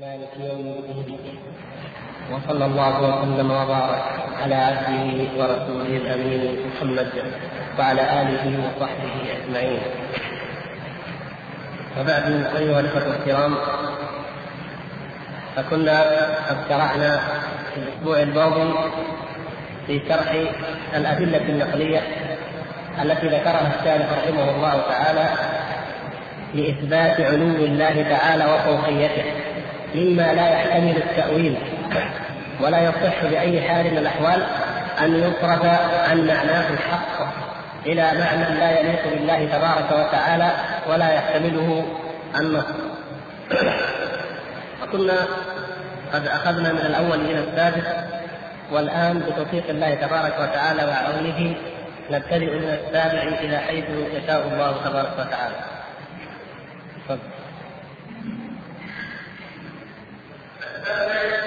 مالك يوم الدين. وصلى الله وسلم وبارك على عبده ورسوله الأمين محمد وعلى آله وصحبه أجمعين. وبعد أيها الأخوة الكرام فكنا قد شرعنا في الأسبوع الماضي في شرح الأدلة النقلية التي ذكرها الشارح رحمه الله تعالى لإثبات علو الله تعالى وفوقيته مما لا يحتمل التأويل ولا يصح بأي حال من الأحوال أن يصرف عن معناه الحق إلى معنى لا يليق بالله تبارك وتعالى ولا يحتمله النص وكنا قد أخذنا من الأول إلى السادس والآن بتوفيق الله تبارك وتعالى وعونه نبتدئ من السابع إلى حيث يشاء الله تبارك وتعالى. Amen.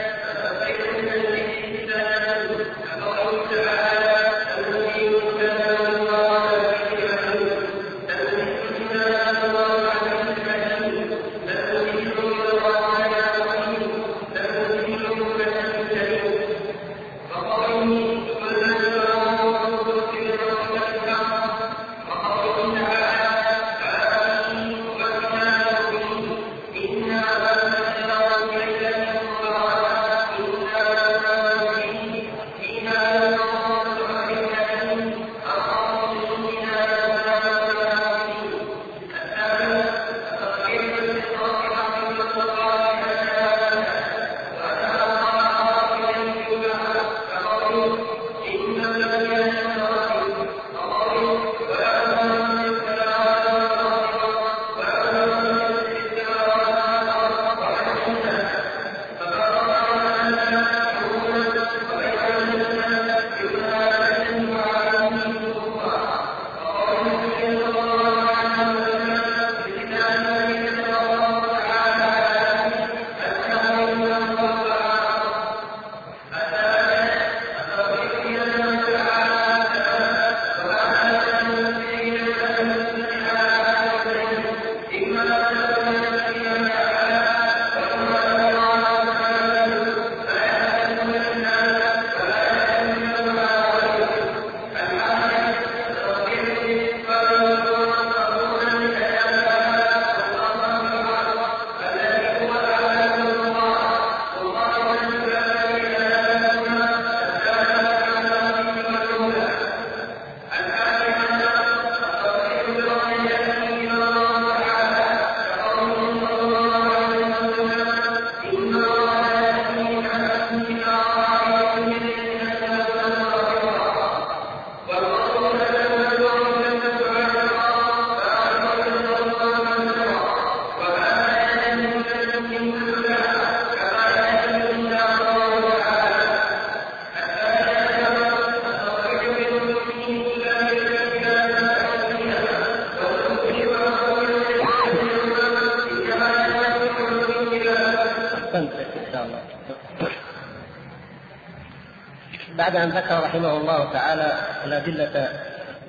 أن ذكر رحمه الله تعالى الأدلة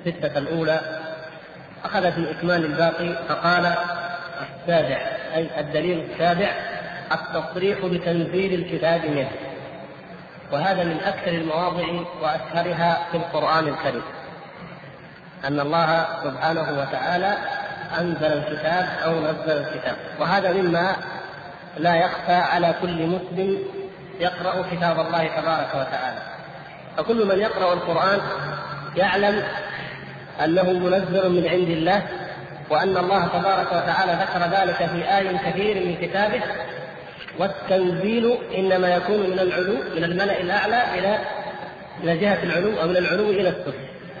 الستة الأولى أخذ في إكمال الباقي فقال السابع أي الدليل السابع التصريح بتنزيل الكتاب منه. وهذا من أكثر المواضع وأشهرها في القرآن الكريم. أن الله سبحانه وتعالى أنزل الكتاب أو نزل الكتاب. وهذا مما لا يخفى على كل مسلم يقرأ كتاب الله تبارك وتعالى. فكل من يقرأ القرآن يعلم أنه منزل من عند الله وأن الله تبارك وتعالى ذكر ذلك في آي كثير من كتابه والتنزيل إنما يكون من العلو من الملأ الأعلى إلى إلى جهة العلو أو من العلو إلى السفل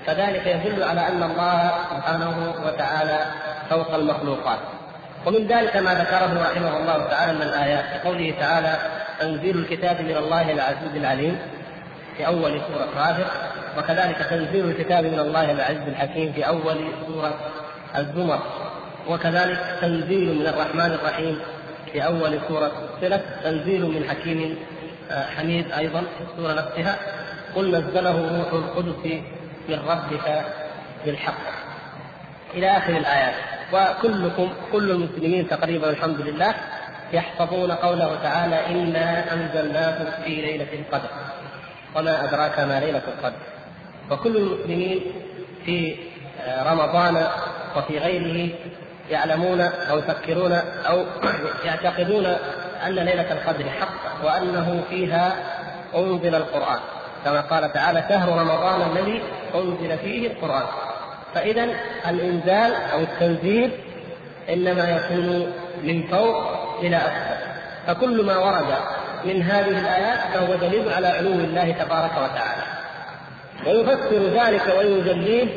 فذلك يدل على أن الله سبحانه وتعالى فوق المخلوقات. ومن ذلك ما ذكره رحمه الله تعالى من الآيات كقوله تعالى تنزيل الكتاب من الله العزيز العليم في أول سورة غافر وكذلك تنزيل الكتاب من الله العزيز الحكيم في أول سورة الزمر. وكذلك تنزيل من الرحمن الرحيم في أول سورة فصلت تنزيل من حكيم حميد أيضا في السورة نفسها. قل نزله روح القدس من ربك بالحق. إلى آخر الآيات. وكلكم كل المسلمين تقريبا الحمد لله يحفظون قوله تعالى إنا أنزلناه في ليلة القدر. وما أدراك ما ليلة القدر. وكل المسلمين في رمضان وفي غيره يعلمون أو يفكرون أو يعتقدون أن ليلة القدر حق وأنه فيها أنزل القرآن. كما قال تعالى شهر رمضان الذي أنزل فيه القرآن. فإذا الإنزال أو التنزيل إنما يكون من فوق إلى أسفل فكل ما ورد من هذه الآيات فهو دليل على علو الله تبارك وتعالى. ويفسر ذلك ويجليه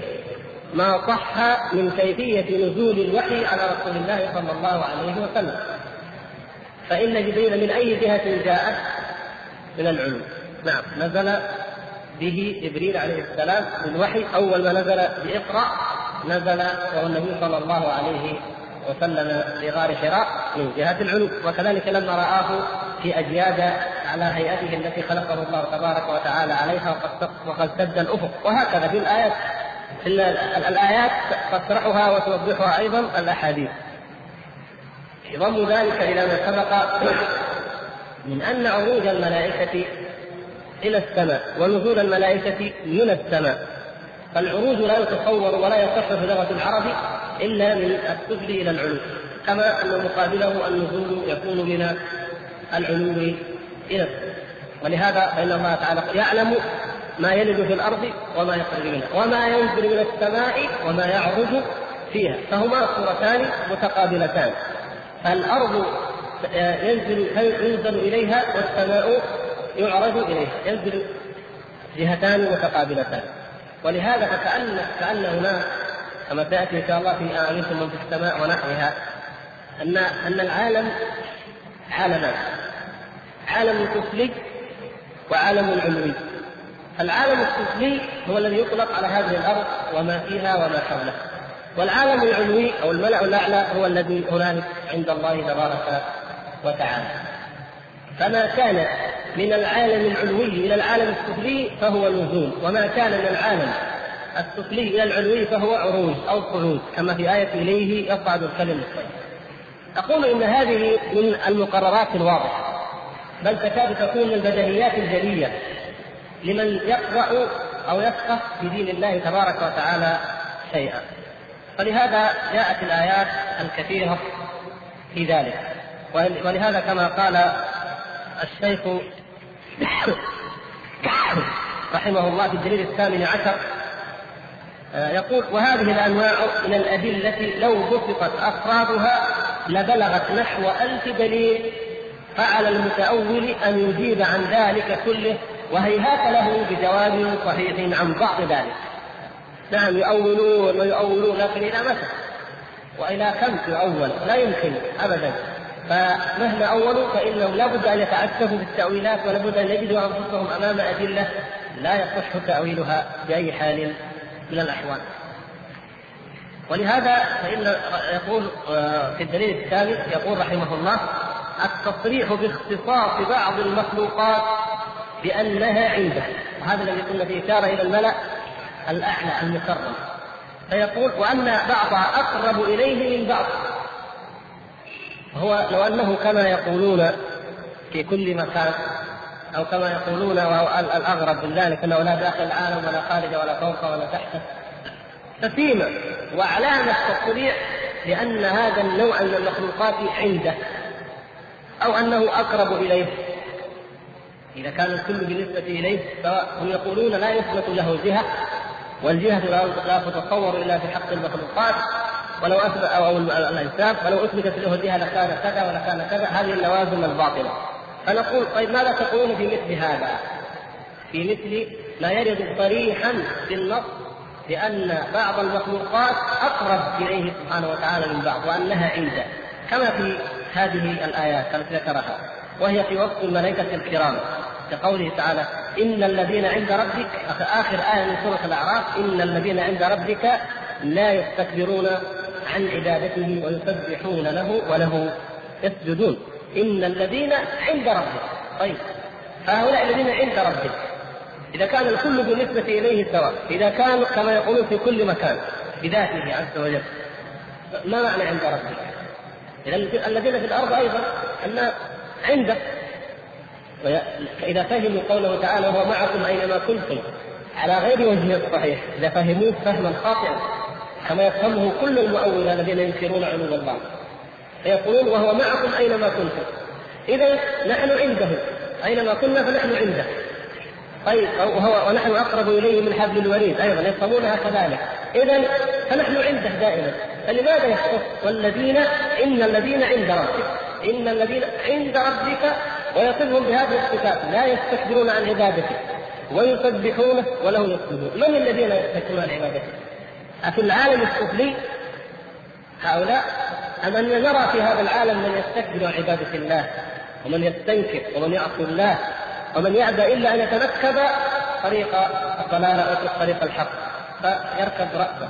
ما صح من كيفية نزول الوحي على رسول الله صلى الله عليه وسلم. فإن جبريل من أي جهة جاءت؟ من العلو. نعم نزل به جبريل عليه السلام بالوحي أول ما نزل بإقرأ نزل وهو النبي صلى الله عليه وسلم في غار حراء من جهة العلو. وكذلك لما رآه في أجياد على هيئته التي خلقه الله تبارك وتعالى عليها وقد وقد سد الأفق. وهكذا في الآيات الآيات تشرحها وتوضحها أيضا الأحاديث. يضم ذلك إلى ما سبق من أن عروج الملائكة إلى السماء ونزول الملائكة من السماء. فالعروج لا يتصور ولا يصح في لغة العرب إلا من السفل إلى العلو كما أن مقابله النزول يكون من العلو إلى السماء ولهذا فإن الله تعالى يعلم ما يلد في الأرض وما يخرج منها وما ينزل من السماء وما يعرج فيها فهما صورتان متقابلتان. فالأرض ينزل ينزل إليها والسماء يعرج إليها ينزل جهتان متقابلتان. ولهذا فكأن كأن هناك كما تأتي إن شاء الله في آية من في السماء ونحوها أن أن العالم عالمان عالم سفلي وعالم علوي العالم السفلي هو الذي يطلق على هذه الأرض وما فيها وما حولها. والعالم العلوي أو الملأ الأعلى هو الذي هنالك عند الله تبارك وتعالى. فما كان من العالم العلوي إلى العالم السفلي فهو نزول وما كان من العالم السفلي إلى العلوي فهو عروج أو صعود كما في آية إليه يصعد الكلم الطيب. أقول إن هذه من المقررات الواضحة بل تكاد تكون من البديهيات الجلية لمن يقرأ أو يفقه في دين الله تبارك وتعالى شيئا. فلهذا جاءت الآيات الكثيرة في ذلك. ولهذا كما قال الشيخ رحمه الله في الدليل الثامن عشر يقول وهذه الأنواع من الأدلة لو بسطت أفرادها لبلغت نحو ألف دليل فعلى المتأول أن يجيب عن ذلك كله وهيهات له بجواب صحيح عن بعض ذلك نعم يؤولون ويؤولون لكن إلى متى؟ وإلى كم يؤول؟ لا يمكن أبدا فمهما أولوا فإنهم لا بد أن يتعسفوا في التأويلات ولا بد أن يجدوا أنفسهم أمام أدلة لا يصح تأويلها بأي حال من الأحوال ولهذا فإن يقول في الدليل الثالث يقول رحمه الله التصريح باختصاص بعض المخلوقات بأنها عنده وهذا الذي قلنا فيه إشارة إلى الملأ الأعلى المكرم. فيقول وأن بعضها أقرب إليه من بعض. هو لو أنه كما يقولون في كل مكان أو كما يقولون الأغرب من ذلك أنه لا داخل العالم ولا خارج ولا فوق ولا تحت ففيما وعلامة التصريح لأن هذا النوع من المخلوقات عنده أو أنه أقرب إليه. إذا كان الكل بالنسبة إليه فهم يقولون لا يثبت له جهة والجهة لا تتصور إلا في حق المخلوقات. ولو أثبت أو الإنسان ولو أثبتت له جهة لكان كذا ولكان كذا هذه اللوازم الباطلة. فنقول طيب ماذا تقولون في مثل هذا؟ في مثل ما يرد صريحا بالنص بأن بعض المخلوقات أقرب إليه سبحانه وتعالى من بعض وأنها عنده كما في هذه الآيات التي ذكرها وهي في وصف الملائكة الكرام كقوله تعالى إن الذين عند ربك آخر آية من سورة الأعراف إن الذين عند ربك لا يستكبرون عن عبادته ويسبحون له وله يسجدون. إن الذين عند ربك. طيب هؤلاء الذين عند ربك إذا كان الكل بالنسبة إليه سواء إذا كان كما يقولون في كل مكان بذاته عز وجل. ما معنى عند ربك؟ إذا الذين في الأرض أيضا أن عنده فإذا فهموا قوله تعالى وهو معكم أينما كنتم على غير وجهه الصحيح إذا فهموه فهما خاطئا كما يفهمه كل المؤولين الذين ينكرون علو الله. فيقولون وهو معكم أينما كنتم إذا نحن عنده أينما كنا فنحن عنده. طيب وهو ونحن أقرب إليه من حبل الوريد أيضا يفهمونها كذلك. اذا فنحن عنده دائما. فلماذا يختص والذين إن الذين عند ربك إن الذين عند ربك ويصفهم بهذه الصفات لا يستكبرون عن عبادته ويسبحونه وله يسجدون. من الذين يستكبرون عن عبادته؟ أفي العالم السفلي هؤلاء؟ أم أن نرى في هذا العالم من يستكبر عن عبادة الله ومن يستنكر ومن يعصي الله ومن يأبى إلا أن يتنكب طريق الضلال أو طريق الحق فيركب رأسه.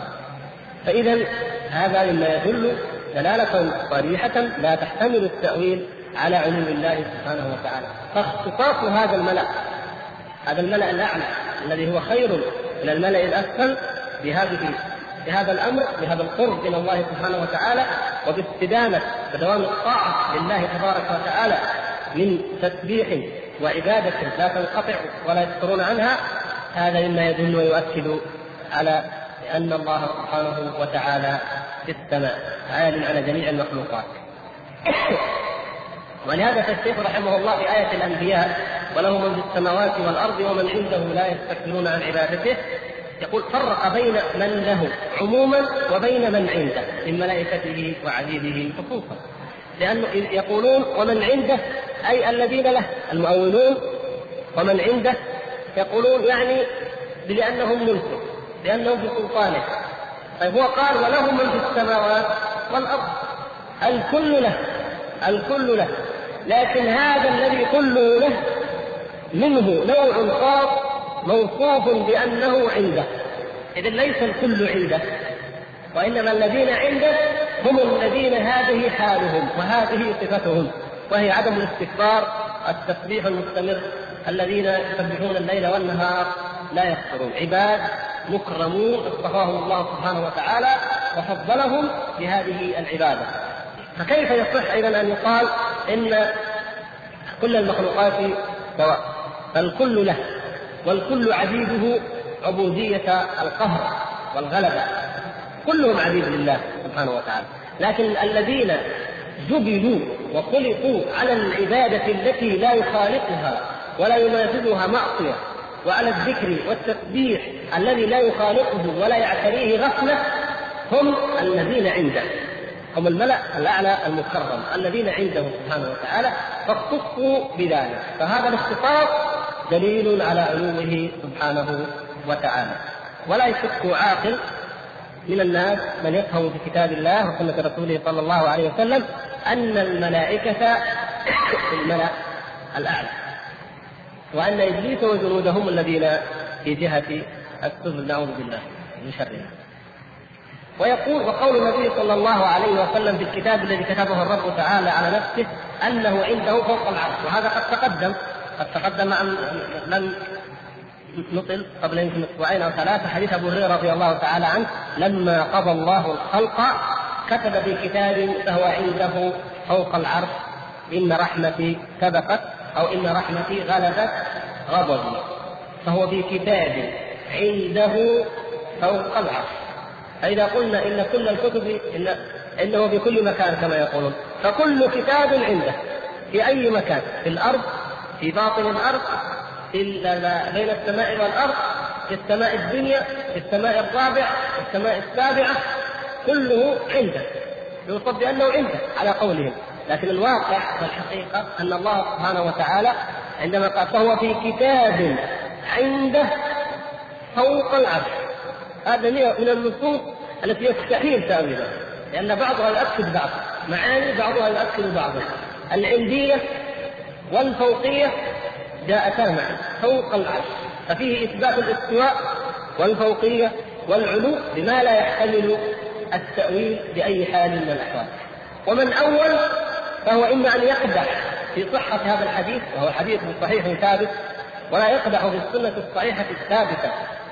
فإذا هذا مما يدل دلالة صريحة لا تحتمل التأويل على علو الله سبحانه وتعالى. فاختصاص هذا الملأ هذا الملأ الأعلى الذي هو خير من الملأ الأسفل بهذه بهذا الأمر بهذا القرب من الله سبحانه وتعالى وباستدامة ودوام الطاعة لله تبارك وتعالى من تسبيح وعبادة لا تنقطع ولا يفترون عنها هذا مما يدل ويؤكد على أن الله سبحانه وتعالى في السماء عال على جميع المخلوقات. ولهذا فالشيخ رحمه الله في آية الأنبياء وله من في السماوات والأرض ومن عنده لا يستكبرون عن عبادته. يقول فرق بين من له عموما وبين من عنده من ملائكته وعبيده خصوصا. لأنه يقولون ومن عنده أي الذين له المؤولون ومن عنده يقولون يعني لأنهم ملكه لأنهم في سلطانه. طيب هو قال وله من في السماوات والأرض. الكل له الكل له. لكن هذا الذي كله له منه نوع خاص موصوف بأنه عنده. إذا ليس الكل عنده وإنما الذين عنده هم الذين هذه حالهم وهذه صفتهم وهي عدم الاستكبار التسبيح المستمر الذين يسبحون الليل والنهار لا يكفرون عباد مكرمون اصطفاهم الله سبحانه وتعالى وفضلهم بهذه العبادة. فكيف يصح أيضا أن يقال إن كل المخلوقات سواء فالكل له والكل عبيده عبودية القهر والغلبة. كلهم عبيد لله سبحانه وتعالى. لكن الذين جبلوا وخلقوا على العبادة التي لا يخالقها ولا ينافذها معصية وعلى الذكر والتسبيح الذي لا يخالقه ولا يعتريه غفلة هم الذين عنده. هم الملأ الأعلى المكرم الذين عنده سبحانه وتعالى فاختصوا بذلك. فهذا الاختصاص دليل على علوه سبحانه وتعالى. ولا يشك عاقل من الناس من يفهم في كتاب الله وسنة رسوله صلى الله عليه وسلم أن الملائكة في الملأ الأعلى وأن إبليس وجنوده هم الذين في جهة السفل نعوذ بالله من شرها ويقول وقول النبي صلى الله عليه وسلم في الكتاب الذي كتبه الرب تعالى على نفسه أنه عنده فوق العرش وهذا قد تقدم قد تقدم ان لم نقل قبل يمكن أسبوعين أو ثلاثة حديث أبو هريرة رضي الله تعالى عنه لما قضى الله الخلق كتب في كتاب فهو عنده فوق العرش إن رحمتي سبقت أو إن رحمتي غلبت غضبي فهو في كتاب عنده فوق العرش. فإذا قلنا إن كل الكتب إن إنه في كل مكان كما يقولون. فكل كتاب عنده في أي مكان؟ في الأرض في باطن الأرض في بين السماء والأرض في السماء الدنيا في السماء الرابعه في السماء السابعة كله عنده. يوصف بأنه عنده على قولهم. لكن الواقع والحقيقة أن الله سبحانه وتعالى عندما قال فهو في كتاب عنده فوق العرش. هذا من النصوص التي يستحيل تأويلها لأن بعضها يؤكد بعض معاني بعضها يؤكد بعضا العنديه والفوقية جاءتا معا فوق العرش ففيه إثبات الاستواء والفوقية والعلو بما لا يحتمل التأويل بأي حال من الأحوال. ومن أول فهو إما أن يقدح في صحة هذا الحديث وهو حديث صحيح ثابت ولا يقدح في السنة الصحيحة الثابتة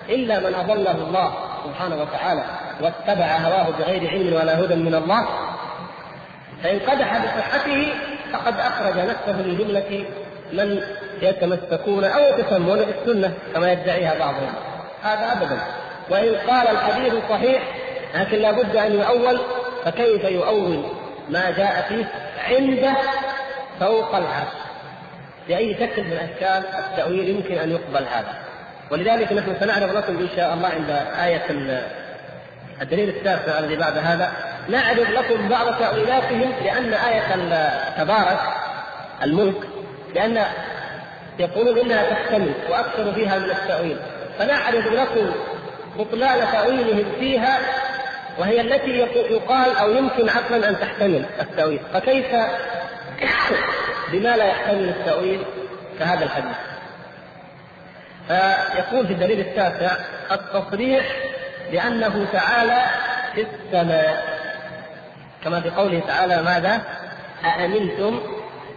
إلا من أضله الله سبحانه وتعالى واتبع هواه بغير علم ولا هدى من الله. فإن قدح بصحته فقد أخرج نفسه من جملة من يتمسكون أو يتسمون بالسنة كما يدعيها بعضهم. هذا أبدا. وإن قال الحديث صحيح لكن لابد أن يؤول فكيف يؤول ما جاء فيه عنده فوق العرش؟ بأي شكل من أشكال التأويل يمكن أن يقبل هذا. ولذلك نحن سنعرض لكم إن شاء الله عند آية الدليل التاسع الذي بعد هذا. نعرض لكم بعض تأويلاتهم لأن آية تبارك الملك لأن يقولون إنها تحتمل وأكثر فيها من التأويل. فنعرض لكم بطلان تأويلهم فيها وهي التي يقال أو يمكن عقلا أن تحتمل التأويل. فكيف بما لا يحتمل التأويل كهذا الحديث؟ فيقول في الدليل التاسع التصريح بأنه تعالى في السماء. كما في قوله تعالى ماذا؟ أأمنتم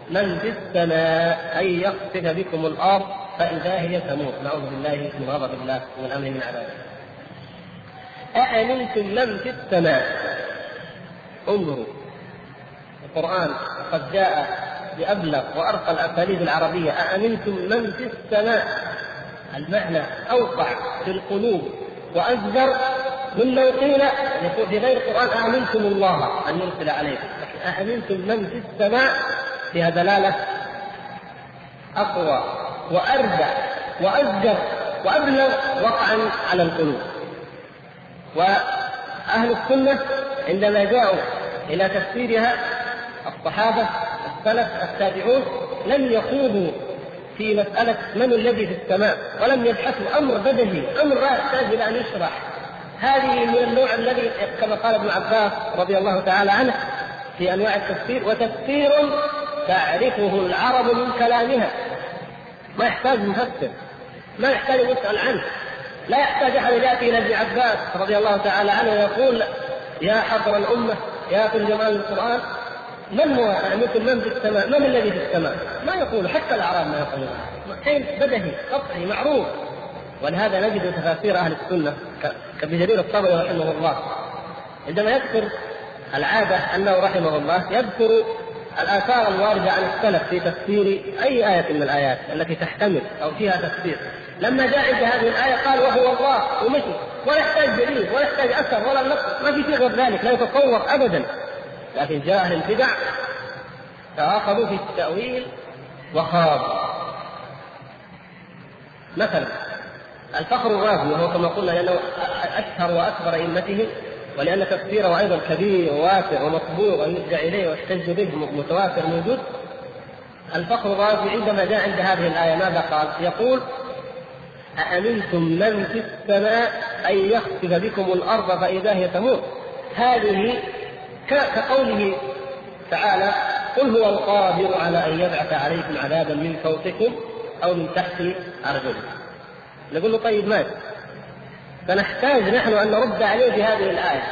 من في السماء أن يخسف بكم الأرض فإذا هي تموت. نعوذ بالله من غضب الله ومن أمره من عذابه أأمنتم من في السماء؟ انظروا. القرآن قد جاء بأبلغ وأرقى الأساليب العربية. أأمنتم من في السماء؟ المعنى أوقع في القلوب وأجدر لو قيل في غير القرآن أأمنتم الله أن يرسل عليكم. أأمنتم من في السماء؟ فيها دلالة أقوى وأرجع وأجدر وأبلغ وقعا على القلوب. وأهل السنة عندما جاءوا إلى تفسيرها الصحابة السلف التابعون لم يخوضوا في مسألة من الذي في السماء ولم يبحثوا. أمر بدهي أمر لا يحتاج إلى أن يشرح. هذه من النوع الذي كما قال ابن عباس رضي الله تعالى عنه في أنواع التفسير وتفسير تعرفه العرب من كلامها. ما يحتاج مفسر ما يحتاج يسأل عنه. لا يحتاج أحد يأتي إلى ابن عباس رضي الله تعالى عنه ويقول يا حضر الأمة يا في جمال القرآن. من هو؟ مثل من في السماء؟ من الذي في السماء؟ ما يقول حتى الأعراب ما يقولون. شيء بدهي قطعي معروف. ولهذا نجد تفاسير أهل السنة كابن جرير الطبري رحمه الله. عندما يذكر العادة أنه رحمه الله يذكر الآثار الواردة عن السلف في تفسير أي آية من الآيات التي تحتمل أو فيها تفسير. لما جاء عند هذه الآية قال وهو الله ومشي ولا يحتاج دليل ولا يحتاج أثر ولا نقص. ما في شيء غير ذلك لا يتصور ابدا. لكن جاء أهل البدع فاخذوا في التأويل وخاضوا. مثلا الفخر الرازي وهو كما قلنا لأنه اشهر وأكبر أئمتهم ولأن تفسيره أيضا كبير وواسع ومطبوع ويرجع إليه واحتج به متواتر موجود. الفخر الرازي عندما جاء عند هذه الآية ماذا قال؟ يقول أأمنتم من في السماء أن يخسف بكم الأرض فإذا هي تموت؟ هذه كقوله تعالى قل هو القادر على أن يبعث عليكم عذابا من فوقكم أو من تحت أرجلكم. نقول له طيب ماشي فنحتاج نحن أن نرد عليه بهذه الآية.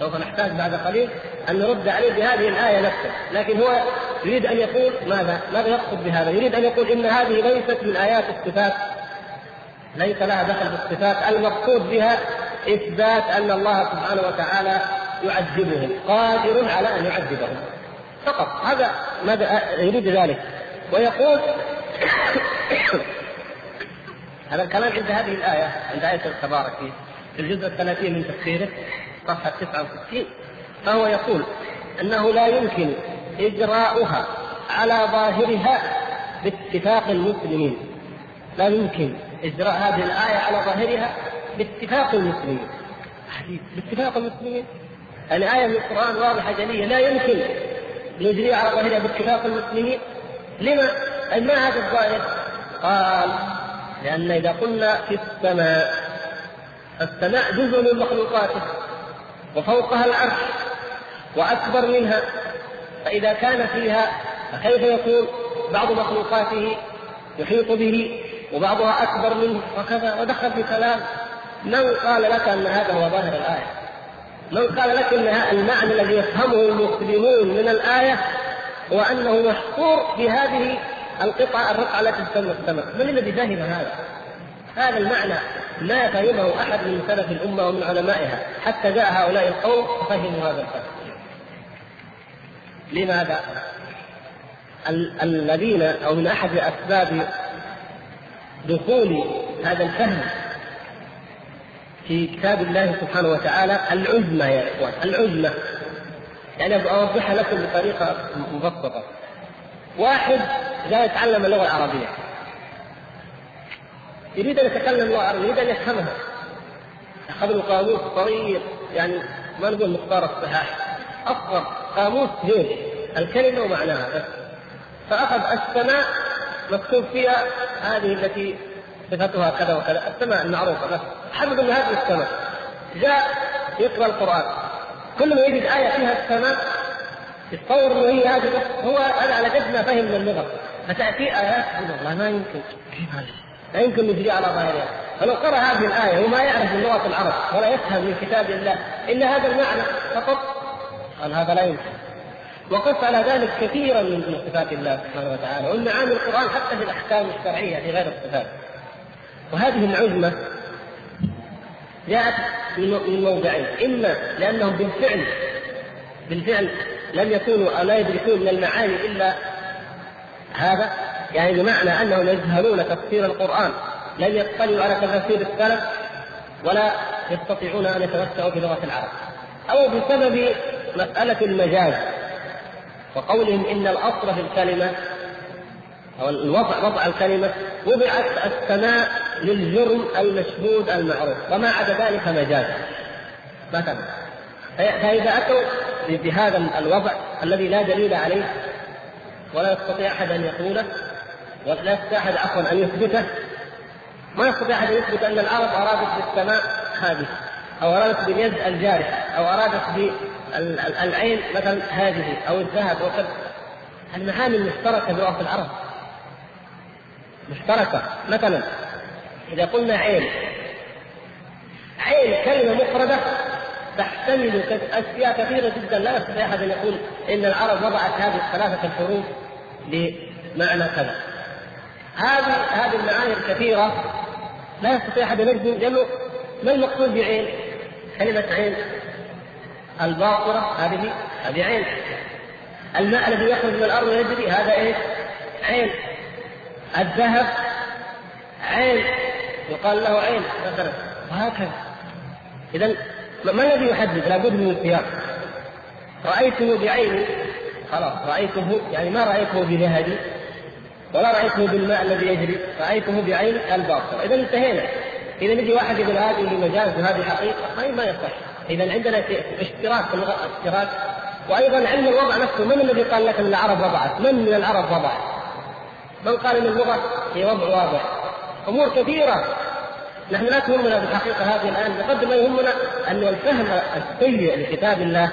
سوف نحتاج بعد قليل أن نرد عليه بهذه الآية نفسها. لكن هو يريد أن يقول ماذا؟ ماذا يقصد بهذا؟ يريد أن يقول إن هذه ليست من آيات الصفات. ليس لها دخل بالصفات المقصود بها إثبات أن الله سبحانه وتعالى يعذبهم. قادر على أن يعذبهم. فقط. هذا ماذا؟ يريد ذلك. ويقول هذا الكلام عند هذه الآية عند آية تبارك في الجزء الثلاثين من تفسيره صفحة 69 فهو يقول أنه لا يمكن إجراؤها على ظاهرها باتفاق المسلمين. لا يمكن إجراء هذه الآية على ظاهرها باتفاق المسلمين. باتفاق المسلمين. يعني آية من القرآن واضحة جلية. لا يمكن نجريها على ظاهرها باتفاق المسلمين. لما؟ أي ما هذا الظاهر؟ قال لأن إذا قلنا في السماء السماء جزء من مخلوقاته وفوقها العرش وأكبر منها فإذا كان فيها فكيف يكون بعض مخلوقاته يحيط به وبعضها أكبر منه؟ وكذا ودخل في كلام من قال لك أن هذا هو ظاهر الآية؟ من قال لك أن المعنى الذي يفهمه المسلمون من الآية هو أنه محصور في هذه القطعة الرقعة التي تسمى السماء من الذي فهم هذا؟ هذا المعنى ما فهمه أحد من سلف الأمة ومن علمائها. حتى جاء هؤلاء القوم فهموا هذا الفهم. لماذا؟ ال- الذين أو من أحد أسباب دخول هذا الفهم في كتاب الله سبحانه وتعالى العزمة يا إخوان العزمة. يعني أوضحها لكم بطريقة مبسطة. واحد جاء يتعلم اللغة العربية. يريد أن يتكلم اللغة العربية يريد أن يفهمها. أخذ له قاموس طويل يعني ما نقول مختار الصحاح. أصغر قاموس زين الكلمة ومعناها. بس فأخذ السماء مكتوب فيها هذه التي صفتها كذا وكذا السماء المعروفة. بس حفظ ان هذه السماء. جاء يقرأ القرآن. كل ما يجد آية فيها السماء يتصور انه هي هذه بس هو هذا على قد ما فهم من اللغة. فتأتي آيات والله ما يمكن. كيف هذا؟ لا يمكن نجري على ظاهرها. فلو قرأ هذه الآية وما يعرف من لغة العرب ولا يفهم من كتاب الله إلا هذا المعنى فقط. قال هذا لا يمكن. وقف على ذلك كثيرا من صفات الله سبحانه وتعالى. ومن معاني القرآن حتى في الأحكام الشرعية في غير الصفات. وهذه العزمة جاءت من موضعين. إما لأنهم بالفعل بالفعل لم يكونوا لا يدركون من المعاني إلا هذا يعني بمعنى أنهم يجهلون تفسير القرآن. لم يطلعوا على تفاسير السلف ولا يستطيعون أن يتوسعوا في لغة العرب. أو بسبب مسألة المجاز وقولهم إن الأصل في الكلمة أو الوضع وضع الكلمة وضعت السماء للجرم المشهود المعروف وما عدا ذلك مجاز. مثلا فإذا أتوا بهذا الوضع الذي لا دليل عليه ولا يستطيع أحد أن يقوله ولا يستطيع أحد عفوا أن يثبته. ما يستطيع أحد أن يثبت أن العرب أرادت بالسماء هذه أو أرادت باليد الجارحة أو أرادت بالعين مثلا هذه أو الذهب كذا. المعاني المشتركة بلغة العرب مشتركة. مثلا إذا قلنا عين عين كلمة مفردة تحتمل أشياء كثيرة جدا. لا يستطيع أحد أن يقول إن العرب وضعت هذه الثلاثة الحروف بمعنى كذا. هذه هذه المعاني الكثيرة. لا يستطيع أحد أن يجزم لأنه ما المقصود بعين؟ كلمة عين. الباطرة هذه هذه عين. الماء الذي يخرج من الأرض ويجري هذا إيه؟ عين. الذهب عين. يقال له عين مثلا. وهكذا. اذا ما الذي يحدد لابد من السياق رأيته بعيني. خلاص رأيته يعني ما رأيته بذهبي ولا رأيته بالماء الذي يجري رأيته بعين الباطل. إذا انتهينا. إذا يجي واحد يقول هذه مجاز وهذه حقيقة هذه ما يصح. إذا عندنا اشتراك في اللغة اشتراك. وأيضا علم الوضع نفسه. من الذي قال لك إن العرب وضعت؟ من من العرب وضعت؟ من قال إن اللغة هي وضع واضح. أمور كثيرة. نحن لا تهمنا في الحقيقة هذه الآن بقدر ما يهمنا أن الفهم السيء لكتاب الله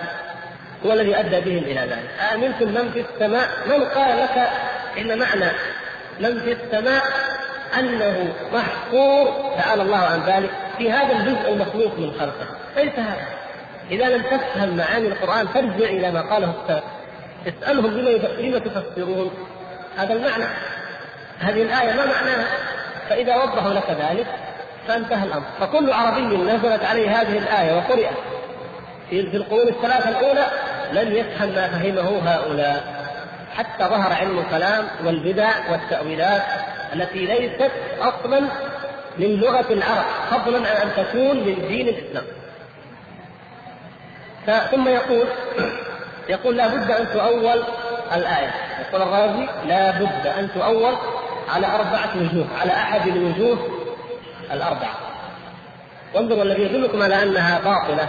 هو الذي أدى بهم إلى ذلك. آمنتم من في السماء؟ من قال لك إن معنى من في السماء أنه محصور تعالى الله عن ذلك. في هذا الجزء المخلوق من خلقه. ليس هذا. إذا لم تفهم معاني القرآن فارجع إلى ما قاله السلف اسألهم لما تفسرون. هذا المعنى. هذه الآية ما معناها؟ فإذا وضحوا لك ذلك فانتهى الأمر. فكل عربي نزلت عليه هذه الآية وقرئت. في القرون الثلاثة الأولى لن يفهم ما فهمه هؤلاء. حتى ظهر علم الكلام والبدع والتأويلات التي ليست أصلا من لغة العرب فضلا عن أن تكون من دين الإسلام. ثم يقول يقول لا بد أن تؤول الآية. يقول الرازي لا بد أن تؤول على أربعة وجوه على أحد الوجوه الأربعة وانظروا الذي يدلكم على أنها باطلة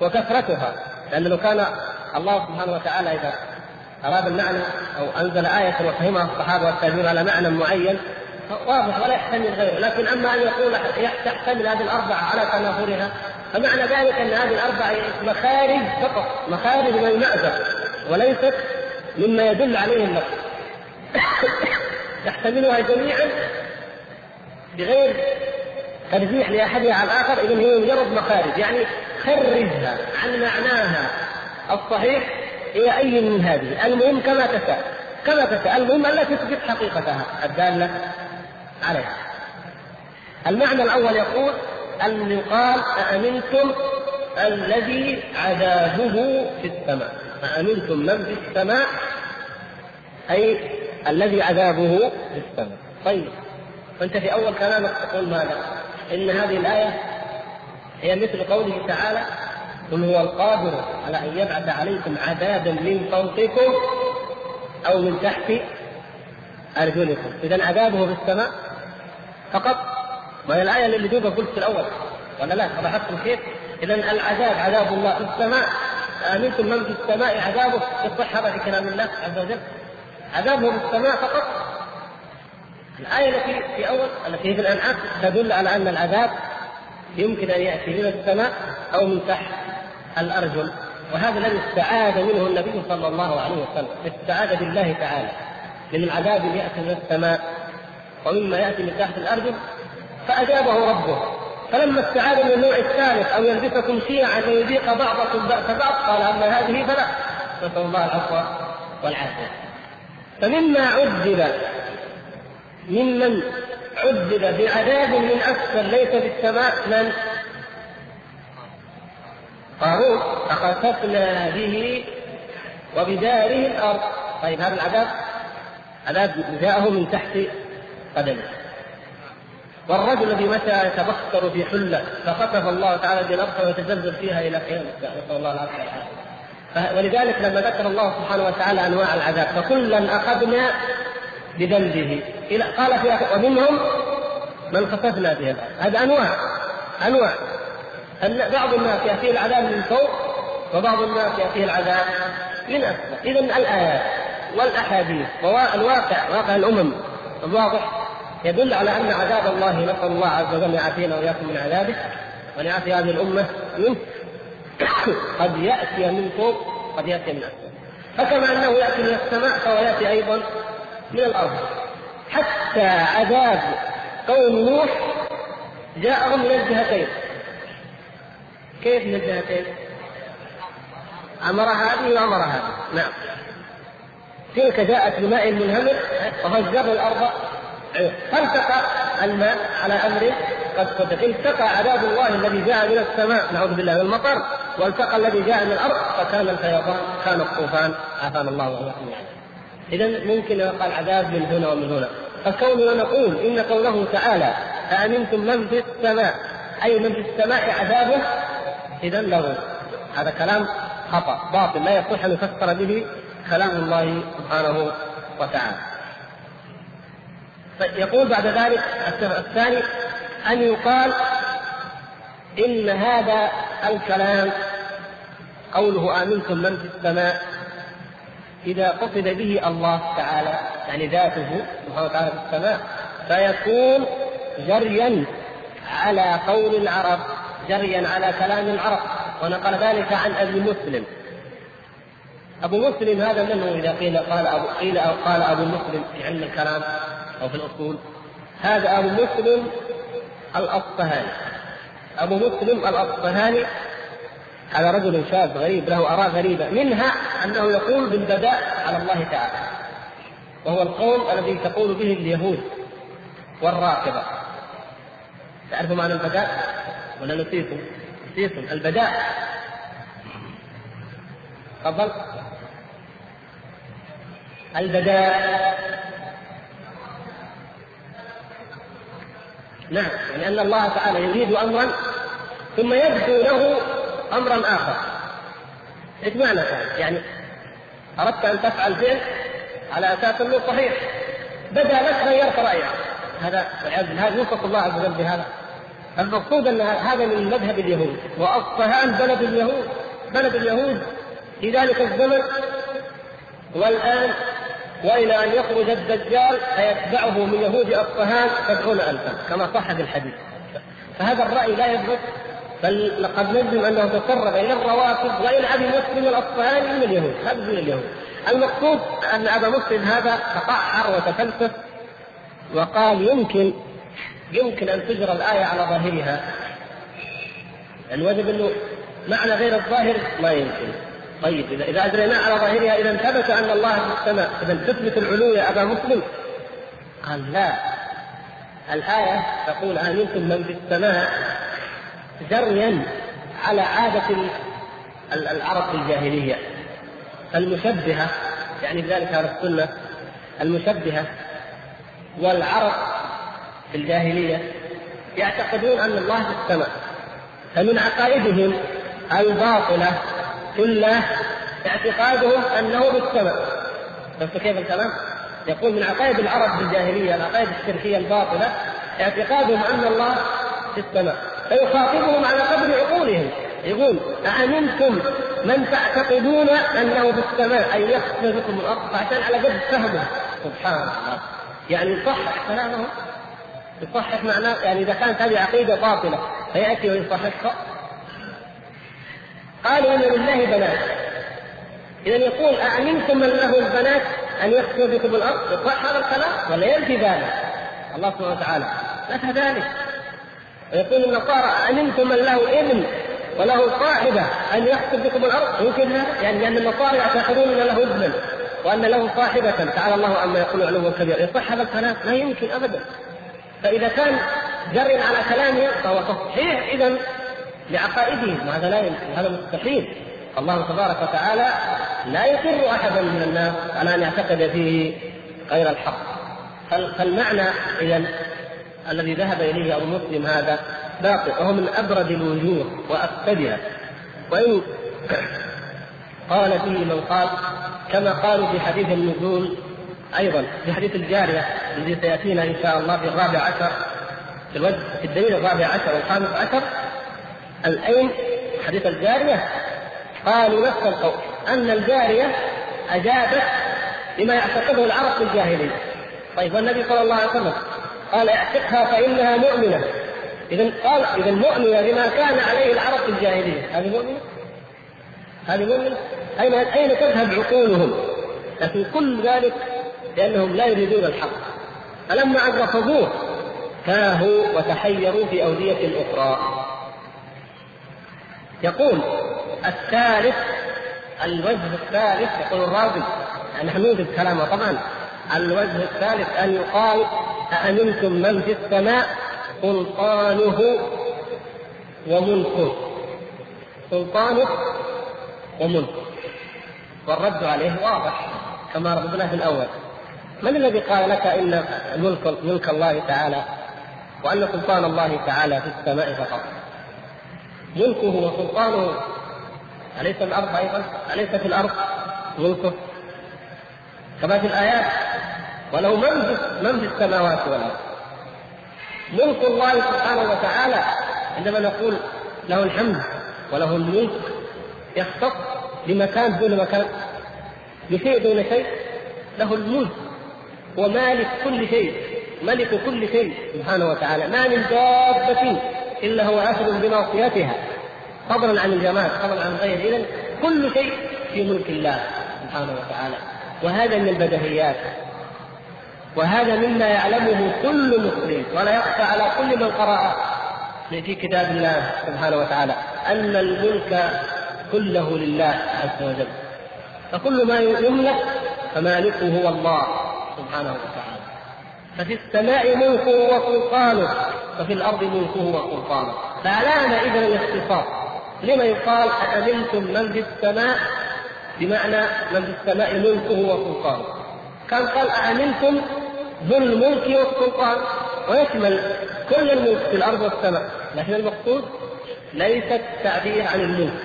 وكثرتها لأن لو كان الله سبحانه وتعالى إذا أراد المعنى أو أنزل آية وفهمها الصحابة والتابعون على معنى معين واضح ولا يحتمل غيره، لكن أما أن يقول تحتمل هذه الأربعة على تناظرها فمعنى ذلك أن هذه الأربعة مخارج فقط، مخارج من المأزق وليست مما يدل عليه النص. يحتملها جميعا بغير ترجيح لأحدها على الآخر اذا هي مجرد مخارج. يعني خرجها عن معناها. الصحيح إلى أي من هذه؟ المهم كما تشاء كما تشاء المهم الا تثبت حقيقتها. الدالة عليها. المعنى الأول يقول أن يقال أأمنتم الذي عذابه في السماء. أأمنتم من في السماء؟ أي الذي عذابه في السماء. طيب. فأنت في أول كلامك تقول ماذا؟ إن هذه الآية هي مثل قوله تعالى قل هو القادر على أن يبعث عليكم عذابا من فوقكم أو من تحت أرجلكم. إذا عذابه في السماء فقط. ما هي الآية اللي دوبها قلت في الأول ولا لا؟ لاحظتم كيف؟ إذا العذاب عذاب الله في السماء. آمنتم من في السماء؟ عذابه. يصح هذا في كلام الله عز وجل. عذابه في السماء فقط. الآية التي في أول التي في الأنعام تدل على أن العذاب يمكن أن يأتي من السماء أو من تحت الأرجل. وهذا الذي استعاذ منه النبي صلى الله عليه وسلم. استعاذ بالله تعالى. من العذاب يأتي من السماء ومما يأتي من تحت الأرجل فأجابه ربه. فلما استعاذ من النوع الثالث أو يلبسكم شيعا ويذيق بعضكم بأس بعض قال أما هذه فلا. نسأل الله العفو والعافية. فمما عذب ممن عذب بعذاب من اسفل ليس في السماء من؟ قارون فخسفنا به وبداره الأرض. طيب هذا العذاب عذاب جاءه من تحت قدمه. والرجل الذي متى يتبختر في حلة؟ فخسف الله تعالى بالارض ويتزلزل فيها إلى قيام الساعة نسأل الله العافية ولذلك لما ذكر الله سبحانه وتعالى أنواع العذاب فكلا أخذنا بذنبه إلى قال في ومنهم من خسفنا به الأرض هذا أنواع. أنواع. أن بعض الناس يأتيه العذاب من فوق وبعض الناس يأتيه العذاب من اسفل اذا الآيات والأحاديث والواقع واقع الأمم الواضح يدل على أن عذاب الله نسأل الله عز وجل يعافينا وإياكم من عذابه وأن يعافي هذه الأمة منه. قد يأتي من فوق قد يأتي من اسفل فكما أنه يأتي من السماء فهو يأتي أيضا من الأرض. حتى عذاب قوم نوح جاءهم من الجهتين. كيف من الجهتين؟ أمر هذه وأمر هذه نعم. تلك جاءت بماء منهمر وفجرنا الأرض. فالتقى الماء على أمر قد قدر التقى عذاب الله الذي جاء من السماء نعوذ بالله من المطر والتقى الذي جاء من الأرض فكان الفيضان كان الطوفان. عافانا الله وإياكم إذا ممكن قال عذاب من هنا ومن هنا. فكوننا نقول إن قوله تعالى أأمنتم من في السماء أي من في السماء عذابه؟ إذا له. هذا كلام خطأ باطل لا يصح أن يفسر به كلام الله سبحانه وتعالى. يقول بعد ذلك الثاني أن يقال إن هذا الكلام قوله آمنتم من في السماء إذا قصد به الله تعالى يعني ذاته سبحانه وتعالى في السماء فيكون جريا على قول العرب جريا على كلام العرب. ونقل ذلك عن أبي مسلم. أبو مسلم هذا من هو؟ إذا قيل قال أبو قيل أو قال أبو مسلم في علم الكلام أو في الأصول. هذا أبو مسلم الأصفهاني. أبو مسلم الأصفهاني هذا رجل شاذ غريب له آراء غريبة منها أنه يقول بالبداء على الله تعالى وهو القول الذي تقول به اليهود والرافضه تعرفوا معنى البداء ولا نسيتم؟ نسيتم. البداء. تفضل. البداء. نعم يعني أن الله تعالى يريد أمرا ثم يبدو له أمرا آخر. إيش معنى هذا؟ يعني أردت أن تفعل فعل على أساس أنه صحيح. بدا لك غيرت رأيك. هذا هذا يوصف الله عز وجل بهذا. المقصود أن هذا من مذهب اليهود. واصفهان بلد اليهود بلد اليهود في ذلك الزمن والآن وإلى أن يخرج الدجال فيتبعه من يهود أصفهان سبعون الفا كما صح في الحديث. فهذا الرأي لا يثبت بل لقد نجزم أنه تسرب إلى الروافض وإلى أبي مسلم الأصفهاني من اليهود هذا من اليهود. المقصود أن أبا مسلم هذا تقعر وتفلسف وقال يمكن يمكن أن تجرى الآية على ظاهرها. وجد أنه معنى غير الظاهر ما يمكن. طيب اذا إذا اجريناه على ظاهرها إذا ثبت أن الله في السماء إذا تثبت العلو يا أبا مسلم. قال لا. الآية تقول آمنتم من في السماء جريا على عادة العرب في الجاهلية. المشبهة يعني بذلك أهل السنة المشبهة والعرب في الجاهلية يعتقدون أن الله في السماء. فمن عقائدهم الباطلة الله اعتقادهم أنه في السماء. شفت كيف الكلام؟ يقول من عقائد العرب في الجاهلية العقائد الشركية الباطلة اعتقادهم أن الله في السماء. فيخاطبهم على قدر عقولهم. يقول أأمنتم من تعتقدون أنه في السماء؟ أن يخسف بكم الأرض فعشان على قد فهمه. سبحان الله. يعني يصحح كلامه يصحح معناه. يعني إذا كانت هذه عقيدة باطلة فيأتي ويصححها. قالوا إن لله بنات. إذا يقول أأمنتم من له البنات أن يخسف بكم الأرض؟ يصح هذا الكلام ولا ينفي ذلك؟ الله سبحانه وتعالى. نفى ذلك؟ ويقول النصارى أأمنتم من له ابن وله صاحبة أن يخسف بكم الأرض. يمكن يعني لأن النصارى يعتقدون أن له ابنا وأن له صاحبة. تعالى الله عما يقول علوا كبيرا يصح هذا الكلام؟ لا يمكن أبدا. فإذا كان جر على كلامه فهو تصحيح إذا لعقائدهم وهذا لا يمكن هذا مستحيل. الله تبارك وتعالى لا يقر أحدا من الناس على أن يعتقد فيه غير الحق. فالمعنى إذا الذي ذهب إليه أبو مسلم هذا باطل وهو من أبرد الوجوه وأفسدها. وإن قال فيه من قال كما قالوا في حديث النزول أيضا في حديث الجارية الذي سيأتينا إن شاء الله في الرابع عشر في الوجه في الدليل الرابع عشر والخامس عشر الأين حديث الجارية قالوا نفس القول أن الجارية أجابت لما يعتقده العرب في الجاهلية. طيب والنبي صلى الله عليه وسلم قال اعتقها فإنها مؤمنة إذا قال إذا مؤمنة بما كان عليه العرب في الجاهلية هذه مؤمنة؟ هذه مؤمنة؟ أين أين تذهب عقولهم؟ لكن كل ذلك لأنهم لا يريدون الحق فلما أن رفضوه تاهوا وتحيروا في أودية أخرى يقول الثالث الوجه الثالث يقول الراوي نحن نوجد كلامه طبعا الوجه الثالث أن يقال أأمنتم من في السماء سلطانه وملكه. سلطانه وملكه. والرد عليه واضح كما رددنا في الأول. من الذي قال لك إن ملك ملك الله تعالى وأن سلطان الله تعالى في السماء فقط؟ ملكه وسلطانه. أليس الأرض أيضا؟ أليس في الأرض ملكه؟ كما في الآيات. وله من من في السماوات والأرض. ملك الله سبحانه وتعالى عندما نقول له الحمد وله الملك يختص بمكان دون مكان بشيء دون شيء له الملك ومالك كل شيء ملك كل شيء سبحانه وتعالى. ما من دابة إلا هو آخذ بناصيتها فضلا عن الجمال فضلا عن غيره إذا كل شيء في ملك الله سبحانه وتعالى. وهذا من البدهيات. وهذا مما يعلمه كل مسلم ولا يخفى على كل من قرأ. في كتاب الله سبحانه وتعالى أن الملك كله لله عز وجل. فكل ما يملك فمالكه هو الله سبحانه وتعالى. ففي السماء ملكه وسلطانه وفي الأرض ملكه وسلطانه فألان إذا الاختصاص لما يقال أأمنتم من في السماء؟ بمعنى من في السماء ملكه وسلطانه كان قال أأمنتم ذو الملك والسلطان ويشمل كل الملك في الأرض والسماء. لكن المقصود ليس التعبير عن الملك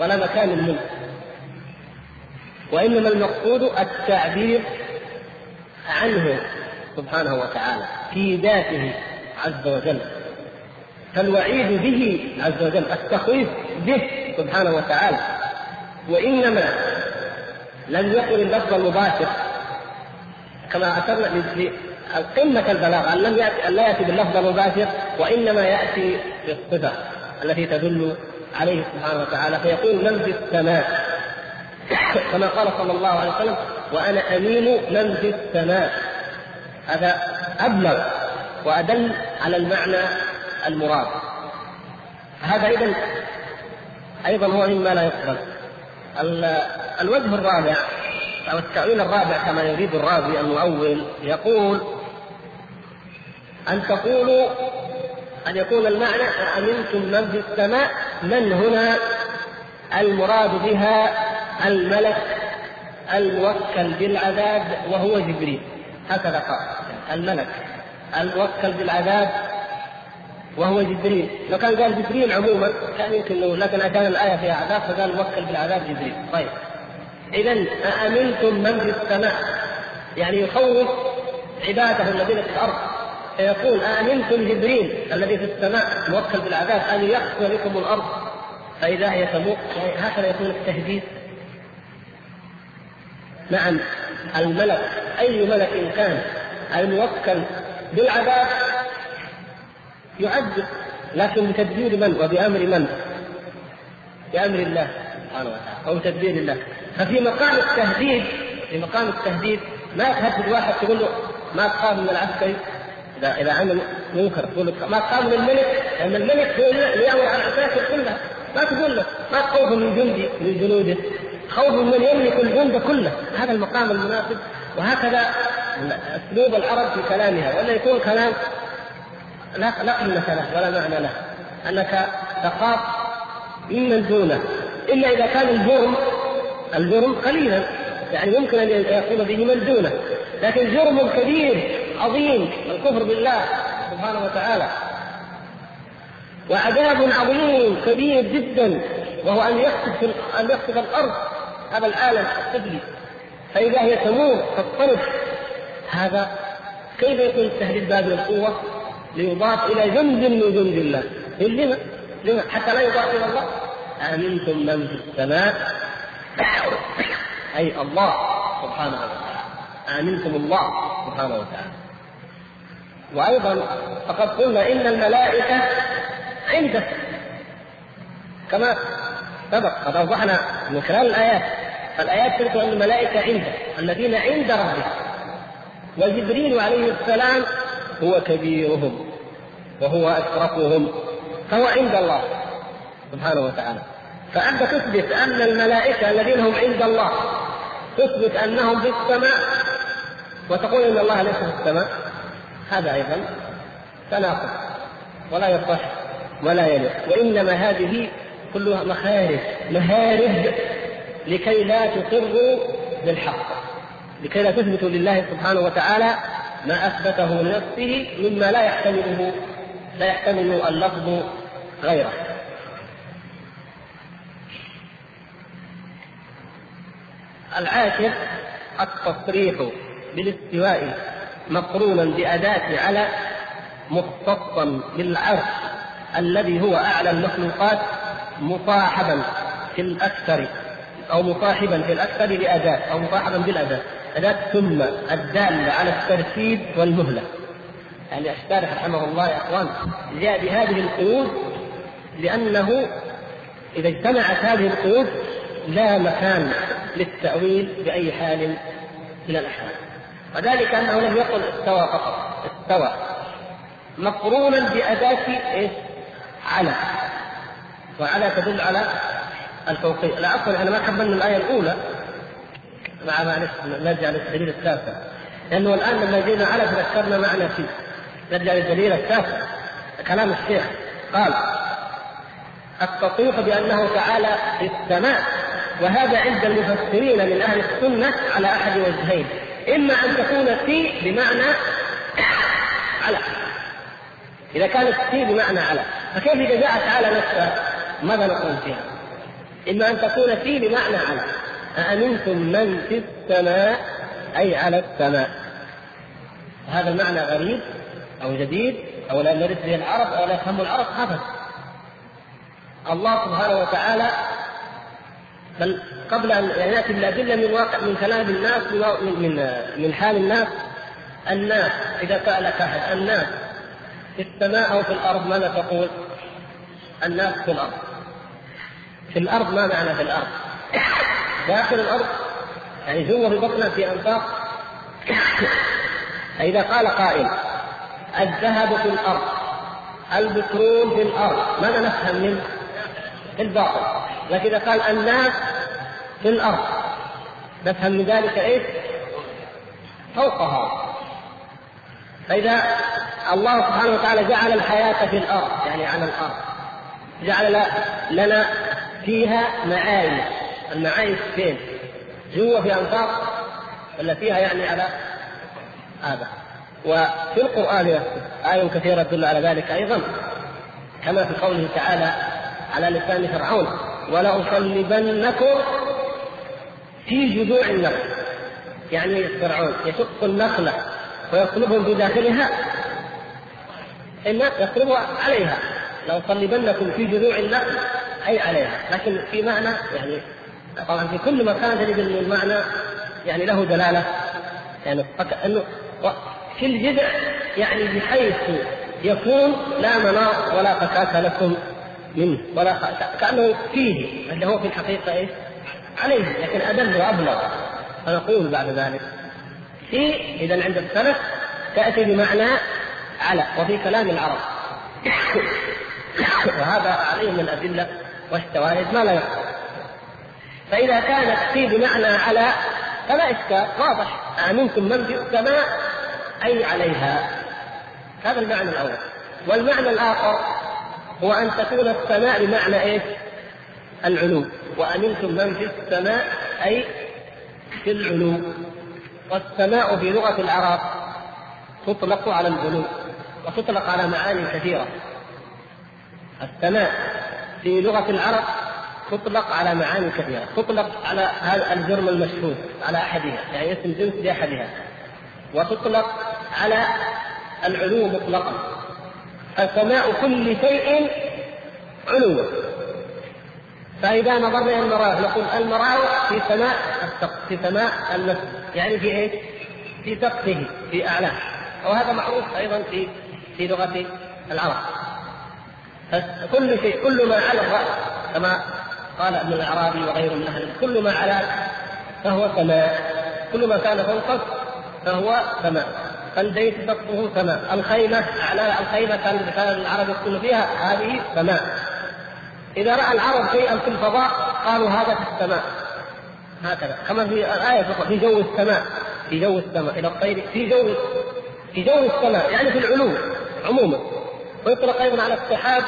ولا مكان الملك. وإنما المقصود التعبير عنه سبحانه وتعالى في ذاته عز وجل. فالوعيد به عز وجل التخويف به سبحانه وتعالى. وإنما لم يكن اللفظ المباشر كما أشرنا قمة البلاغة أن لم يأتي أن لا يأتي باللفظ المباشر وإنما يأتي بالصفة التي تدل عليه سبحانه وتعالى فيقول من في السماء؟ كما قال صلى الله عليه وسلم وأنا أمين من في السماء. هذا أبلغ وأدل على المعنى المراد. هذا إذا أيضا هو مما لا يقبل. الوجه الرابع أو التأويل الرابع كما يريد الراوي المؤول يقول أن تقولوا أن يكون المعنى أأمنتم من في السماء من هنا المراد بها الملك الموكل بالعذاب وهو جبريل. هكذا قال. الملك الموكل بالعذاب وهو جبريل. لو كان قال جبريل عموما كان يمكن لكن عشان الآية فيها عذاب فقال موكل بالعذاب جبريل. طيب. إذا أأمنتم من في السماء؟ يعني يخوف عباده الذين في الأرض. فيقول أأمنتم جبريل الذي في السماء موكل بالعذاب أن يخسر بكم الأرض؟ فإذا هي تموت هكذا يكون التهديد. نعم الملك أي ملك كان الموكل بالعذاب يعذب لكن بتدبير من؟ وبأمر من؟ بأمر الله سبحانه وتعالى أو بتدبير الله. ففي مقام التهديد في مقام التهديد ما تهدد واحد تقول له ما تخاف من العسكري اذا إذا عمل منكر تقول ما تخاف من الملك لأن الملك يأمر على العساكر كلها ما تقول له ما تخوف من جندي من جنوده خوف من يملك الجند كله. هذا المقام المناسب وهكذا أسلوب العرب في كلامها ولا يكون كلام لا لا قيمة له ولا معنى له. أنك تخاف ممن دونه إلا إذا كان الجرم الجرم قليلا يعني يمكن أن يقوم به من دونه. لكن جرم كبير عظيم الكفر بالله سبحانه وتعالى. وعذاب عظيم كبير جدا وهو أن يخسف أن يخسف الأرض هذا العالم السفلي فإذا هي تموت تضطرب هذا كيف يكون التهديد بهذه القوة؟ ليضاف إلى جند من جند الله. لما؟ لما؟ حتى لا يضاف إلى الله. آمنتم من في السماء أي الله سبحانه وتعالى. امنتم الله سبحانه وتعالى. وأيضا فقد قلنا إن الملائكة عنده كما سبق قد أوضحنا من خلال الآيات. فالآيات تذكر أن الملائكة عنده الذين عند ربه وجبريل عليه السلام هو كبيرهم وهو أشرفهم فهو عند الله سبحانه وتعالى. فأنت تثبت أن الملائكة الذين هم عند الله تثبت أنهم في السماء وتقول إن الله ليس في السماء هذا أيضا تناقض ولا يصح ولا يليق وإنما هذه كلها مخارج مهارج لكي لا تقروا بالحق لكي لا تثبتوا لله سبحانه وتعالى ما أثبته لنفسه مما لا يحتمله لا يحتمل اللفظ غيره. العاشر التصريح بالاستواء مقرونا بأداة على مختصا بالعرش الذي هو أعلى المخلوقات مصاحبا في الأكثر أو مصاحبا في الأكثر لأداة أو مصاحبا بالأداة. أداة ثم الدالة على الترتيب والمهلة. يعني الشارح رحمه الله يا أخوان جاء بهذه القيود لأنه إذا اجتمعت هذه القيود لا مكان للتأويل بأي حال من الأحوال. وذلك أنه لم يقل استوى فقط استوى. مقرونا بأداة إيش؟ على. وعلى تدل على الفوقية لا عفوا إحنا ما كملنا الآية الأولى مع معلش نرجع للدليل التاسع لأنه الآن لما جينا على تذكرنا معنى فيه. نرجع للدليل التاسع كلام الشيخ. قال التصريح بأنه تعالى في السماء. وهذا عند المفسرين من أهل السنة على أحد وجهين. إما أن تكون في بمعنى على. إذا كانت في بمعنى على. فكيف إذا جاءت على نفسها؟ ماذا نقول فيها؟ إما أن تكون في بمعنى على. أأمنتم من في السماء؟ أي على السماء. هذا المعنى غريب أو جديد أو لا نرد به العرب أو لا يفهم العرب أبدا الله سبحانه وتعالى بل قبل ان يعني ناتي بالأدلة من واقع من كلام الناس من من من حال الناس الناس إذا سألك أحد الناس في السماء أو في الأرض ماذا تقول؟ الناس في الأرض في الأرض ما معنى في الأرض؟ داخل الأرض يعني جوا في بطنها في أنفاق فإذا قال قائل الذهب في الأرض البترول في الأرض ماذا نفهم منه؟ في الباطل لكن إذا قال الناس في الأرض نفهم من ذلك إيش؟ فوقها فإذا الله سبحانه وتعالى جعل الحياة في الأرض يعني على الأرض جعل لنا فيها معايش المعايش فين؟ جوا في أنفاق ولا فيها يعني على هذا وفي القرآن آية كثيرة تدل على ذلك أيضا كما في قوله تعالى على لسان فرعون ولأصلبنكم في جذوع النخل. يعني فرعون يشق النخلة ويصلبهم في داخلها. إن يصلبها عليها. لأصلبنكم في جذوع النخل أي عليها. لكن في معنى يعني طبعا في كل مكان تجد أن المعنى يعني له دلالة. يعني أنه في الجذع يعني بحيث يكون لا مناص ولا فكاك لكم. منه. ولا كأنه فيه اللي هو في الحقيقة إيش؟ عليه لكن أدل وأبلغ. فنقول بعد ذلك. في إذا عند السلف تأتي بمعنى على وفي كلام العرب. وهذا عليه من الأدلة والشواهد ما لا يخفى فإذا كانت في بمعنى على فلا إشكال واضح. آمنتم من في السماء أي عليها. هذا المعنى الأول. والمعنى الآخر هو ان تكون السماء بمعنى إيش؟ العلو وأمنتم من في السماء أي في العلو والسماء في لغة العرب تطلق على العلو وتطلق على معاني كثيرة. السماء في لغة العرب تطلق على معاني كثيرة تطلق على هذا الجرم المشهود على أحدها يعني اسم جنس لأحدها وتطلق على العلو مطلقا. فسماء كل شيء علو فإذا نظرنا إلى المراوح نقول المراوح في سماء السقف في سماء المسجد يعني في إيش؟ في سقفه في أعلاه. وهذا معروف أيضا في في لغة العرب. كل شيء كل ما على الرأس كما قال ابن الأعرابي وغيره من أهل كل ما على فهو سماء. كل ما كان فوقه فهو سماء. البيت سقفه سماء الخيمة أعلى الخيمة كان كان العرب يسكن فيها هذه سماء إذا رأى العرب شيئا في الفضاء قالوا هذا في السماء. هكذا. كما في الآية في جو السماء. في جو السماء. إلى الطير. في جو في جو السماء. يعني في العلو عموما. ويطلق أيضا على السحاب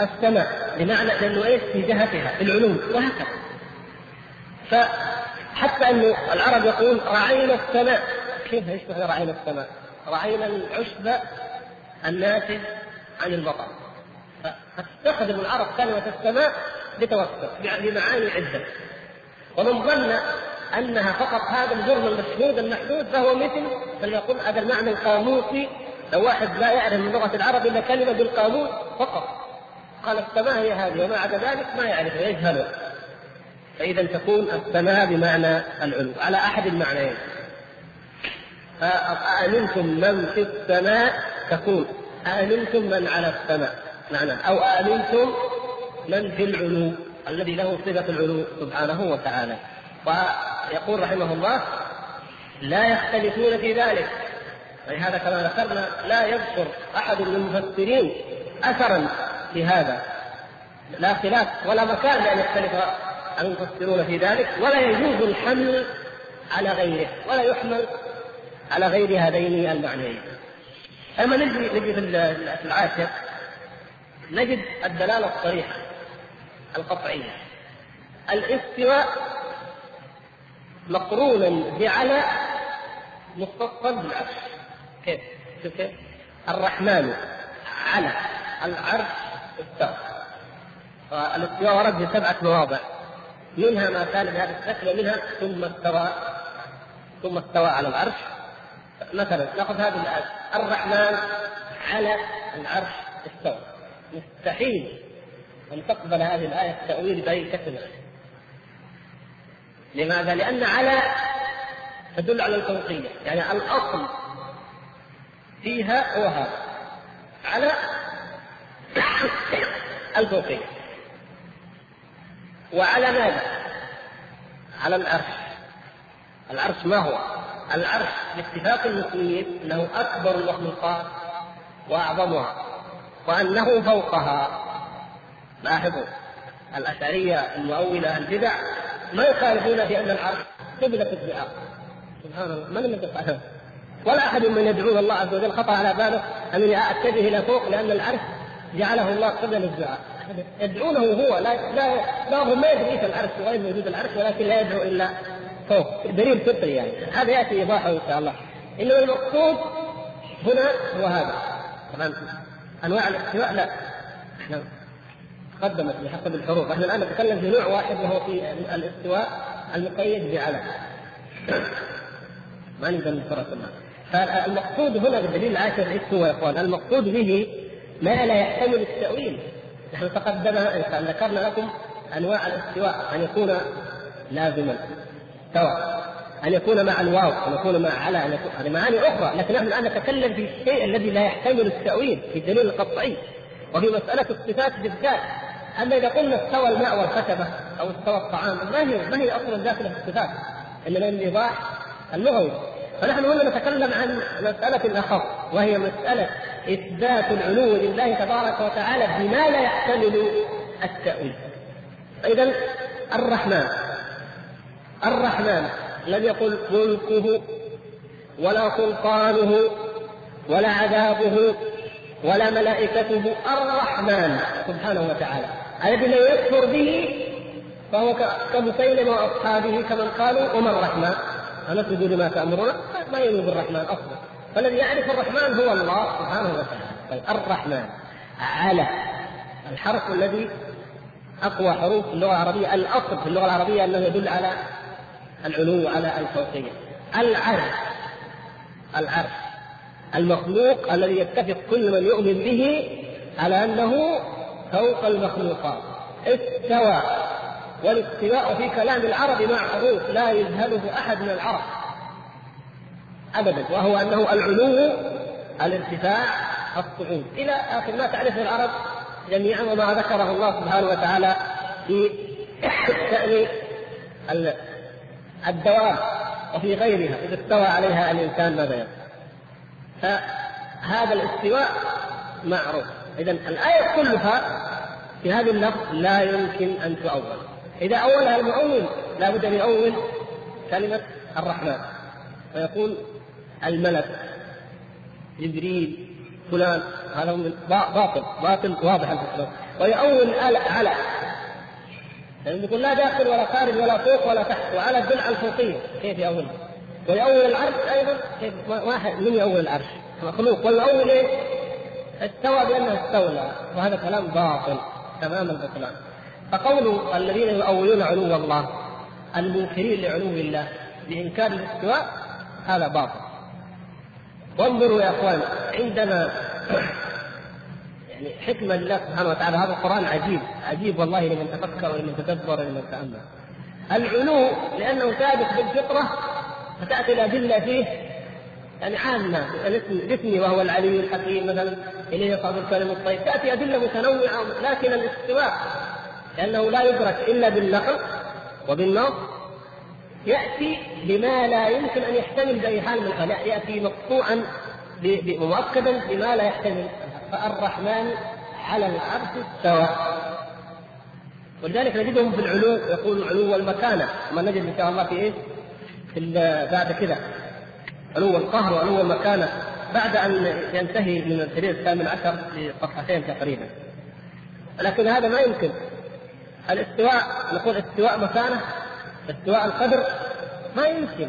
السماء. بمعنى لأنه إيش؟ في جهتها في العلو وهكذا. فحتى أنه العرب يقول رعينا السماء. كيف يشبه رعينا السماء؟ رعينا العشب الناتج عن المطر فتستخدم العرب كلمة السماء لتوسط بمعاني عدة ومن ظن أنها فقط هذا الجرم المشهود المحدود فهو مثل فليقول هذا المعنى القاموسي لو واحد لا يعرف من لغة العرب إلا كلمة بالقاموس فقط. قال السماء هي هذه وما عدا ذلك ما يعرف يجهل فإذا تكون السماء بمعنى العلو على أحد المعنيين. أأمنتم من في السماء تكون؟ أأمنتم من على السماء معنى أو أأمنتم من في العلو الذي له صفة العلو سبحانه وتعالى. ويقول رحمه الله لا يختلفون في ذلك. ولهذا كما ذكرنا لا يذكر أحد من المفسرين أثرا في هذا. لا خلاف ولا مكان لأن يختلف المفسرون في ذلك ولا يجوز الحمل على غيره ولا يحمل على غير هذين المعنيين. أما نجي نجي في العاشر نجد الدلالة الصريحة القطعية. الاستواء مقرونا بعلى مختصا بالعرش كيف؟ شوف كيف؟ الرحمن على العرش استوى. الاستواء ورد في سبعة مواضع. منها ما كان بهذا الشكل ومنها ثم استوى ثم استوى على العرش. مثلا نأخذ هذه الآية. الرحمن على العرش استوى. مستحيل أن تقبل هذه الآية التأويل بأي شكل لماذا؟ لأن على تدل على الفوقية يعني الأصل فيها هو هذا. على الفوقية وعلى ماذا؟ على العرش. العرش ما هو؟ العرش باتفاق المسلمين أنه أكبر المخلوقات وأعظمها وأنه فوقها. لاحظوا الاشعريه المؤولة البدع ما يخالفون في أن العرش قبلة الدعاء سبحان الله من الذي يفعل ولا أحد من يدعو الله عز وجل خطأ على باله. ان أتجه إلى فوق لأن العرش جعله الله قبل الدعاء يدعونه هو لا لا بعضهم ما يدري العرش وغير وجود العرش ولكن لا يدعو إلا فوق دليل فطري يعني. هذا يأتي إيضاحه إن شاء الله. انما المقصود هنا هو هذا. طبعا أنواع الاستواء لا. إحنا قدمت بحسب الحروف. إحنا الآن نتكلم في نوع واحد وهو في الاستواء المقيد بعلم. ما نقدر كلها فالمقصود هنا بالدليل العاشر هو يا إخوان؟ المقصود به ما لا يحتمل التأويل. نحن تقدم ذكرنا لكم أنواع الاستواء أن يكون لازما. استوى أن يكون مع الواو أن يكون مع على أن يكون هذه معاني أخرى لكن نحن الآن نتكلم في الشيء الذي لا يحتمل التأويل في الدليل القطعي وفي مسألة الصفات بالذات اما إذا قلنا استوى الماء والخشبه أو استوى الطعام ما هي ما هي أصلا داخله في الصفات إنما الايضاح اللغوي فنحن هنا نتكلم عن مسألة أخف وهي مسألة إثبات العلو لله تبارك وتعالى بما لا يحتمل التأويل. إذا الرحمن الرحمن لم يقل ملكه ولا سلطانه ولا عذابه ولا ملائكته الرحمن سبحانه وتعالى. الذي لا يكفر به فهو كمسيلم واصحابه كمن قالوا وما الرحمن. أنسجد لما تأمرون؟ ما يؤمن بالرحمن أصلا. فالذي يعرف الرحمن هو الله سبحانه وتعالى. طيب الرحمن. على الحرف الذي أقوى حروف اللغة العربية. الأصل في اللغة العربية أنه يدل على العلو على الفوقية. العرش العرش المخلوق الذي يتفق كل من يؤمن به على أنه فوق المخلوقات. استوى والاستواء في كلام العرب معروف لا يجهله أحد من العرب ابدا وهو أنه العلو الارتفاع الصعود. إلى آخر ما تعرفه العرب جميعا وما ذكره الله سبحانه وتعالى في شان الدوام وفي غيرها إذا استوى عليها الإنسان ماذا يفعل فهذا الاستواء معروف. إذا الآية كلها في هذه اللفظ لا يمكن أن تؤول. إذا أولها المؤول لا بد أن يؤول كلمة الرحمن. فيقول الملك جبريل فلان هذا باطل باطل واضح الفكرة ويؤول على يعني يقول لا داخل ولا خارج ولا فوق ولا تحت وعلى الدلع الفوقية كيف يؤول؟ ويؤول العرش أيضا كيف؟ واحد من يؤول العرش؟ مخلوق. ويؤول إيش؟ استوى بأنه استولى وهذا كلام باطل تمام البطلان فقول الذين يؤولون علو الله المنكرين لعلو الله بإنكار الاستواء هذا باطل. وانظروا يا إخوان عندما يعني حكمة لله سبحانه وتعالى. هذا القرآن عجيب عجيب والله لمن تفكر ولمن تدبر ولمن تأمل. العلو لأنه ثابت بالفطرة فتأتي الأدلة فيه يعني عامة. الاسم وهو العلي الحكيم مثلا إليه يصعد الكلم الطيب. تأتي أدلة متنوعة لكن الاستواء لأنه لا يدرك إلا بالنقل وبالنص يأتي بما لا يمكن أن يحتمل بأي حال من الحال يأتي مقطوعا مؤكدا بما لا يحتمل. فالرحمن على العرش استوى. ولذلك نجدهم في العلو يقول العلو والمكانة ما نجد إن شاء الله في إيه؟ في بعد كذا علو القهر وعلو المكانة. بعد أن ينتهي من الشريط الثامن عشر في صفحتين تقريبا. لكن هذا ما يمكن. الاستواء نقول استواء مكانة استواء القدر ما يمكن.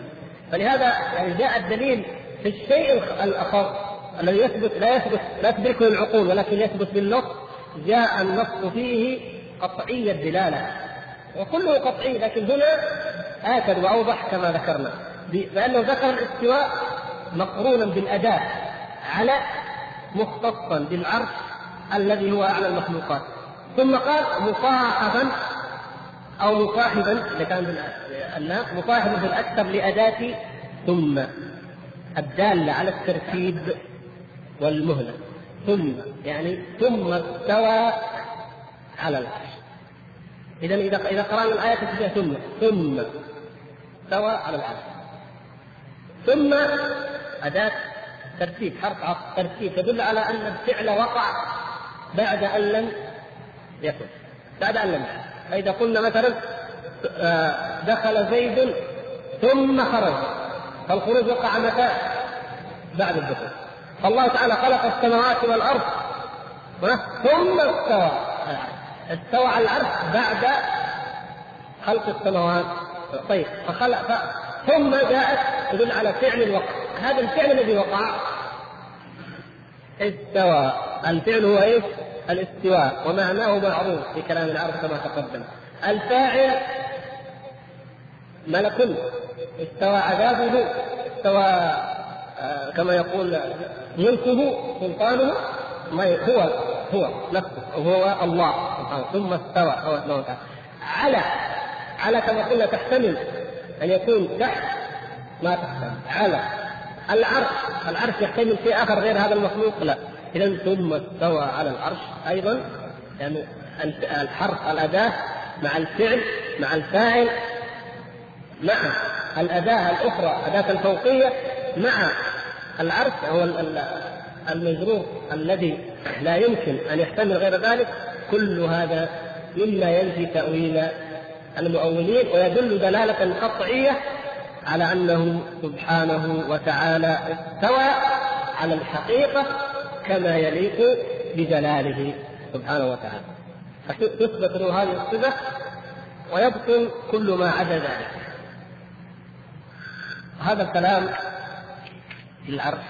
فلهذا يعني جاء الدليل في الشيء الأخر. الذي يثبت لا يثبت لا تدركه العقول ولكن يثبت بالنص جاء النص فيه قطعي الدلالة. وكله قطعي لكن هنا آكد وأوضح كما ذكرنا. بانه ذكر الاستواء مقرونا بالاداء على مختصا بالعرش الذي هو أعلى المخلوقات. ثم قال مصاحبا أو مصاحبا إذا كان الناس مصاحبا بالاكثر لأداة ثم الدالة على الترتيب. والمهلة. ثم يعني ثم استوى على العرش. اذا إذا إذا قرأنا الآية فيها ثم ثم استوى على العرش. ثم أداة ترتيب حرف عطف ترتيب تدل على أن الفعل وقع بعد أن لم يكن. بعد أن لم فإذا قلنا مثلا آه، دخل زيد ثم خرج. فالخروج وقع متى؟ بعد الدخول. فالله تعالى خلق السماوات والأرض. ثم استوى. استوى على العرش بعد خلق السماوات. طيب فخلق ف... ثم جاءت تدل على فعل الوقع. هذا الفعل الذي وقع استوى. الفعل هو إيش؟ الاستواء. ومعناه معروف في كلام العرب كما تقدم. الفاعل ملك استوى عذابه استوى كما يقول ملكه سلطانه ما هو هو نفسه هو الله سبحانه ثم استوى سبحانه وتعالى على على كما قلنا تحتمل أن يكون تحت ما تحتمل. على العرش العرش يحتمل شيء آخر غير هذا المخلوق؟ لا. اذا ثم استوى على العرش أيضا يعني الحرف الأداة مع الفعل مع الفاعل. مع الأداة الأخرى أداة الفوقية مع العرش هو المجرور الذي لا يمكن أن يحتمل غير ذلك كل هذا مما ينفي تأويل المؤولين ويدل دلالة قطعية على أنه سبحانه وتعالى استوى على الحقيقة كما يليق بجلاله سبحانه وتعالى. فتثبت له هذه الصفة ويبطل كل ما عدا ذلك. هذا الكلام في العرش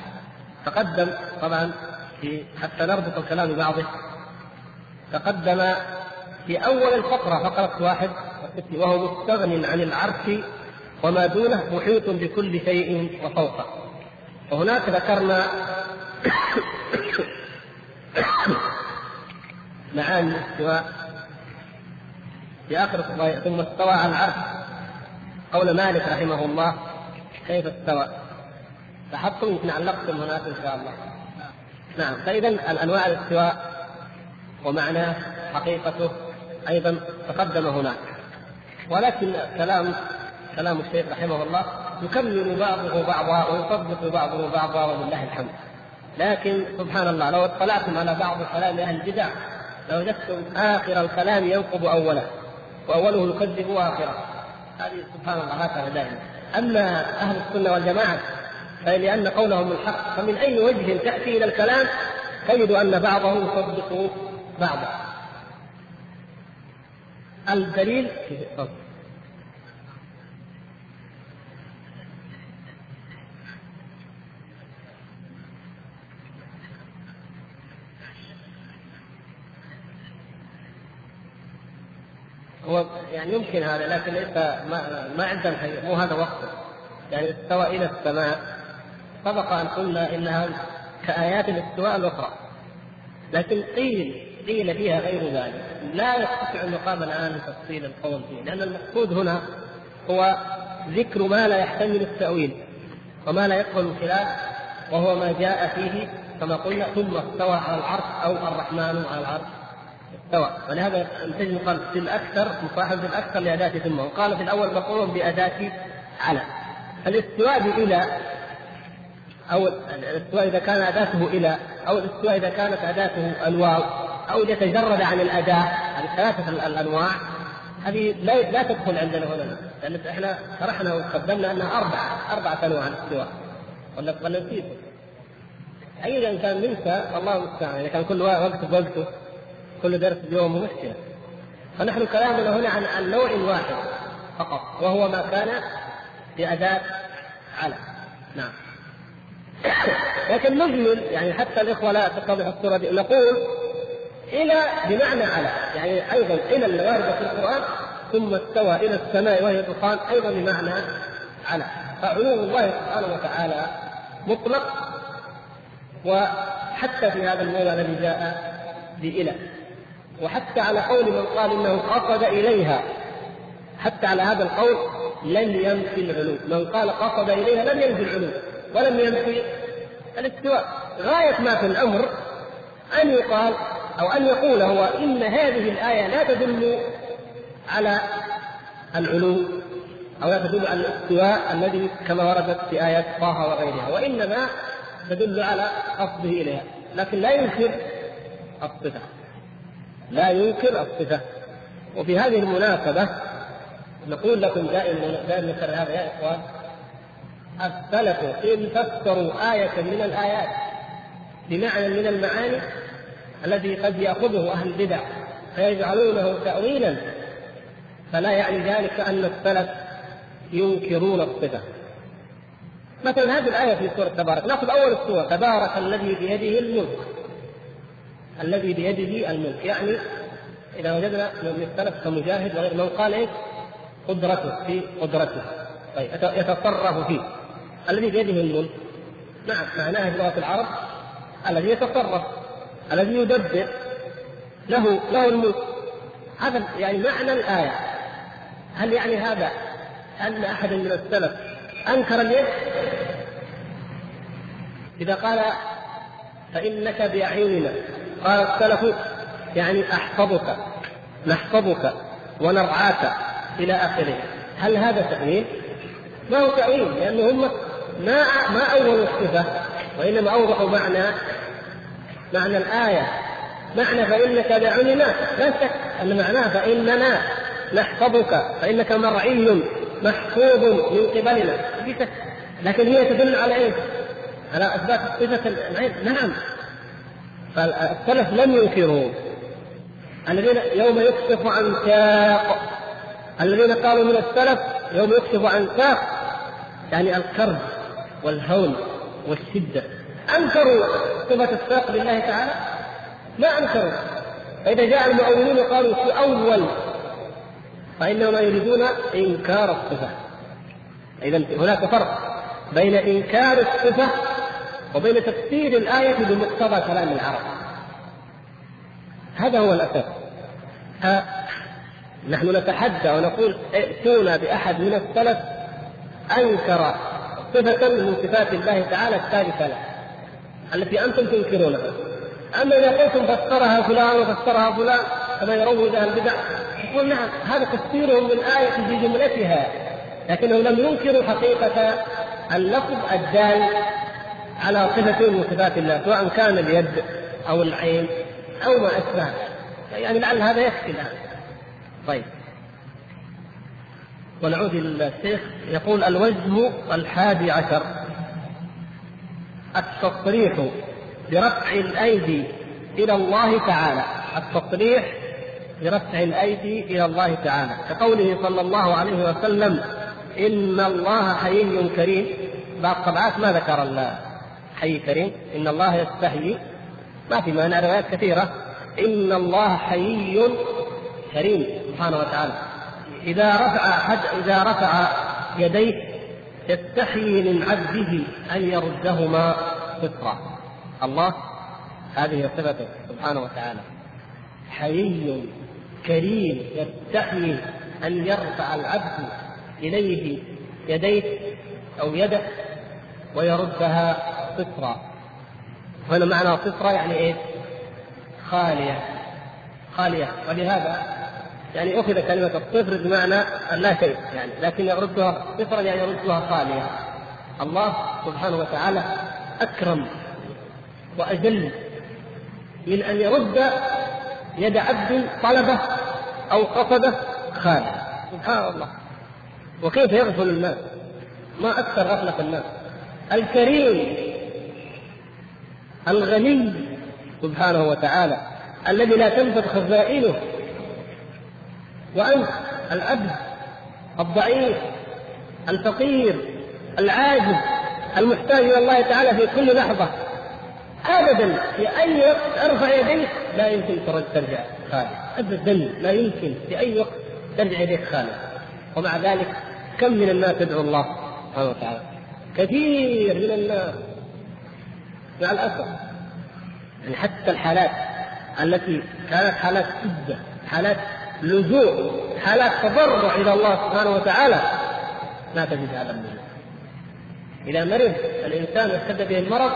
تقدم طبعا في حتى نربط الكلام ببعضه. تقدم في أول الفقرة فقرة واحد وهو مستغن عن العرش وما دونه محيط بكل شيء وفوقه. وهناك ذكرنا معاني الاستواء في آخر ثم استوى على العرش قول مالك رحمه الله كيف استوى؟ لاحظتم يمكن علقتم هناك إن شاء الله. نعم. فاذا الأنواع الاستواء ومعناه حقيقته أيضا تقدم هناك. ولكن كلام كلام الشيخ رحمه الله يكمل بعضه بعضا ويصدق بعضه بعضا ولله الحمد. لكن سبحان الله لو اطلعتم على بعض كلام أهل البدع لوجدتم آخر الكلام ينقض أوله وأوله يكذب آخره. هذه سبحان الله هكذا دائما. أما أهل السنة والجماعة فلان قولهم الحق. فمن أي وجه تأتي إلى الكلام؟ تجد أن بعضهم يصدق بعضا. الدليل هو يعني يمكن هذا لكن ليس ما, ما عندنا مو هذا وقته. يعني استوى إلى السماء سبق أن قلنا إنها كآيات الاستواء الأخرى. لكن قيل قيل فيها غير ذلك. لا يستطيع المقام الآن تفصيل القول فيه لأن المقصود هنا هو ذكر ما لا يحتمل التأويل وما لا يقبل الخلاف وهو ما جاء فيه كما قلنا ثم استوى على العرش أو الرحمن على العرش استوى. ولهذا تجد قال في الأكثر مصاحب في الأكثر لأداة ثم. وقال في الأول مقرون بأداة على. الاستواء بإلى أو الاستواء إذا كان أداته إلى أو الاستواء إذا كانت أداته الواو أو يتجرد عن الأداة هذه ثلاثة الأنواع هذه لا لا تدخل عندنا هنا لأن إحنا شرحنا وقدمنا أنها أربعة أربعة أنواع الاستواء ولا ولا نسيت. أي إنسان ننسى الله المستعان إذا كان كل وقت بوقته كل درس بيوم مشكلة. فنحن كلامنا هنا عن نوع واحد فقط وهو ما كان بأداة على. نعم. لكن نجمل يعني حتى الإخوة لا تتضح الصورة دي. نقول إلى بمعنى على يعني أيضا إلى الواردة في القرآن ثم استوى إلى السماء وهي دخان أيضا بمعنى على. فعلو الله سبحانه وتعالى مطلق وحتى في هذا المولى الذي جاء بإلى وحتى على قول من قال إنه قصد إليها حتى على هذا القول لن ينفي العلو من قال قصد إليها لم ينفي العلو ولم ينفي الاستواء. غاية ما في الأمر أن يقال أو أن يقول هو إن هذه الآية لا تدل على العلو أو لا تدل على الاستواء الذي كما وردت في آيات طه وغيرها وإنما تدل على قصده إليها. لكن لا ينكر الصفة. لا ينكر الصفة. وفي هذه المناسبة نقول لكم دائما دائما نكرر هذا يا إخوان السلف إن فسروا آية من الآيات بمعنى من المعاني الذي قد يأخذه أهل البدع فيجعلونه تأويلا فلا يعني ذلك أن السلف ينكرون الصفة. مثلا هذه الآية في سورة تبارك نأخذ أول السورة تبارك الذي بيده الملك الذي بيده الملك يعني إذا وجدنا من السلف كمجاهد وغير من قال إيه؟ قدرته في قدرته. طيب يتصرف فيه. الذي بيده الملك. نعم معناها في لغة العرب الذي يتصرف الذي يدبر. له له الملك. هذا يعني معنى الآية. هل يعني هذا أن أحدا من السلف أنكر اليد؟ إذا قال فإنك بأعيننا قال السلف يعني أحفظك نحفظك ونرعاك. إلى آخره. هل هذا تأويل؟ ما هو تأويل لأنه هم ما ما أولوا الصفة وإنما أوضحوا معنى معنى الآية. معنى فإنك بأعيننا لا شك أن معناه فإننا نحفظك فإنك مرعي محفوظ من قبلنا. لكن هي تدل على إيش؟ على إثبات صفة العين. نعم. فالسلف لم ينكروا. الذين يوم يكشف عن ساق الذين قالوا من السلف يوم يكشف عن ساق يعني الكرب والهول والشدة. أنكروا صفة الساق لله تعالى؟ ما أنكروا. فإذا جاء المؤولون قالوا في أول فإنهم يريدون إنكار الصفة. اذا هناك فرق بين إنكار الصفة وبين تفسير الآية بمقتضى كلام العرب. هذا هو الأساس. نحن نتحدى ونقول ائتونا بأحد من السلف أنكر صفة من صفات الله تعالى الثالثة له التي أنتم تنكرونها. أما إذا قلتم فسرها فلان وفسرها فلان كما يروج أهل البدع يقول نعم هذا تفسيرهم للآية في جملتها لكنهم لم ينكروا حقيقة اللفظ الدال على صفة من صفات الله سواء كان اليد أو العين أو ما أشبه. يعني لعل هذا يكفي الآن. طيب. ونعود إلى الشيخ يقول الوجه الحادي عشر. التصريح برفع الأيدي إلى الله تعالى. التصريح برفع الأيدي إلى الله تعالى. كقوله صلى الله عليه وسلم إن الله حي كريم. بعض الطبعات ما ذكر الحي كريم. إن الله يستحيي ما في معنى روايات كثيرة. إن الله حي كريم. سبحانه وتعالى. إذا رفع حد إذا رفع يديه يستحيي من عبده أن يردهما فطرا الله هذه صفته سبحانه وتعالى. حي كريم يستحيي أن يرفع العبد إليه يديه أو يده ويردها صفرا هنا معنى صفرا يعني إيه؟ خالية. خالية. ولهذا يعني أخذ كلمة الصفر بمعنى لا شيء يعني لكن يردها صفرا يعني يردها خالية الله سبحانه وتعالى أكرم وأجل من أن يرد يد عبد طلبه أو قصده خالية سبحان الله. وكيف يغفل الناس؟ ما أكثر غفلة الناس. الكريم الغني سبحانه وتعالى الذي لا تنفذ خزائنه وأنت العبد الضعيف الفقير العاجز المحتاج إلى الله تعالى في كل لحظة. أبدا في أي وقت أرفع يديك لا يمكن ترجع خالد. أبدا لا يمكن في أي وقت ترجع يديك خالد. ومع ذلك كم من الناس يدعو الله سبحانه وتعالى؟ كثير من الناس. مع الأسف. يعني حتى الحالات التي كانت حالات شده حالات لجوء حالات تضرع إلى الله سبحانه وتعالى لا تجد هذا اللجوء إذا مرض الإنسان واشتد به المرض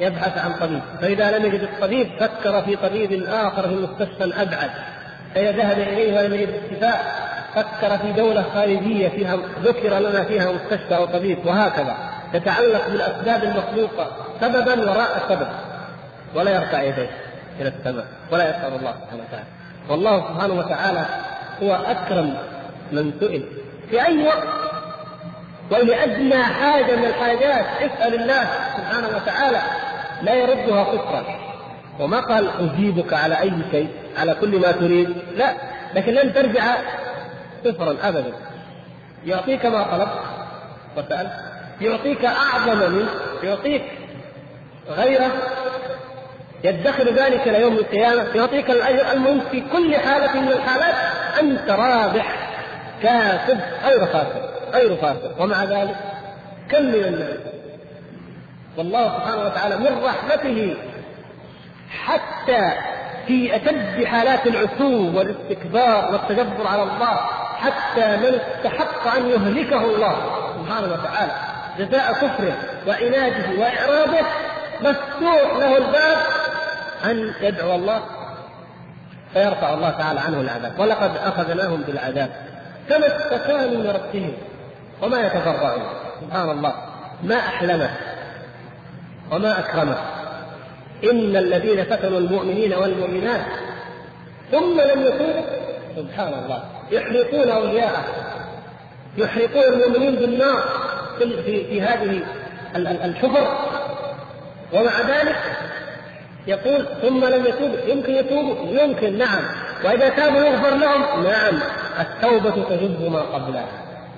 يبحث عن طبيب. فإذا لم يجد الطبيب فكر في طبيب آخر في مستشفى ابعد فإذا ذهب إليه ولم يجد الشفاء فكر في دولة خارجية فيها ذكر لنا فيها مستشفى أو طبيب وهكذا. تتعلق بالأسباب المخلوقة سببا وراء سبب. ولا يرفع يديه إلى السماء ولا يسأل الله سبحانه وتعالى. والله سبحانه وتعالى هو أكرم من سئل. في أي وقت ولأدنى حاجة من الحاجات اسأل الله سبحانه وتعالى لا يردها صفرا وما قال أجيبك على أي شيء على كل ما تريد. لا لكن لن ترجع صفرا ابدا. يعطيك ما طلبت وسألت يعطيك أعظم منه يعطيك غيره يدخر ذلك إلى يوم القيامة يعطيك الأجر المهم في كل حالة من الحالات أنت رابح كاسب غير خاسر غير خاسر ومع ذلك كم من الناس؟ والله سبحانه وتعالى من رحمته حتى في أشد حالات العتو والاستكبار والتجبر على الله حتى من استحق أن يهلكه الله سبحانه وتعالى جزاء كفره وعناده وإعراضه مفتوح له الباب أن يدعو الله فيرفع الله تعالى عنه العذاب. ولقد أخذناهم بالعذاب. كما استكانوا من ربهم وما يتضرعون. سبحان الله. ما أحلمه وما أكرمه. إن الذين فتنوا المؤمنين والمؤمنات ثم لم يتوبوا. سبحان الله. يحرقون أولياءه. يحرقون المؤمنين بالنار في, في هذه الحفر. ومع ذلك يقول ثم لم يتوبوا يمكن يتوبوا يمكن نعم. وإذا تابوا يغفر لهم؟ نعم. التوبة تجب ما قبلها.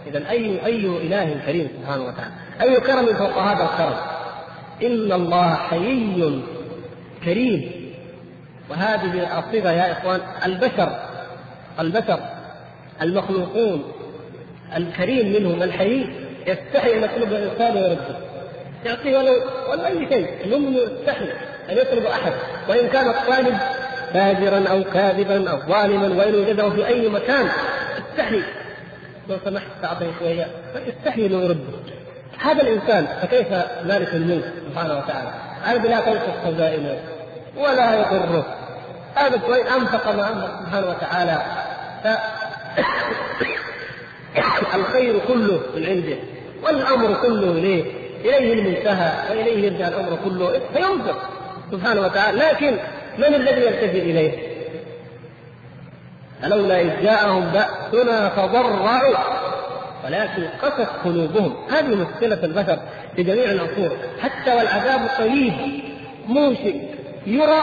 اذا أي أي إله كريم سبحانه وتعالى أي كرم فوق هذا الكرم؟ ان الله حيي كريم. وهذه الصفه يا إخوان البشر البشر المخلوقون الكريم منهم الحيي يستحي ان يطلب الإنسان ويرده. يعطيه ولو ولو أي شيء المهم يستحي أن يطلب أحد وإن كان الطالب فاجرا أو كاذبا أو ظالما وإن وجده في أي مكان استحي. لو سمحت تعطيه شوية. فيستحي انه يرده هذا الإنسان فكيف مالك الملك سبحانه وتعالى؟ الذي لا تنقص خزائنه ولا يضره. ابدا وان أنفق ما انفق سبحانه وتعالى. ف الخير كله من عنده والأمر كله إليه. إليه المنتهى وإليه يرجع الأمر كله. فينفق. سبحانه وتعالى لكن من الذي يلتفت إليه؟ فلولا إذ جاءهم بأسنا تضرعوا ولكن قست قلوبهم. هذه مشكلة البشر في جميع العصور. حتى والعذاب قريب موشك يرى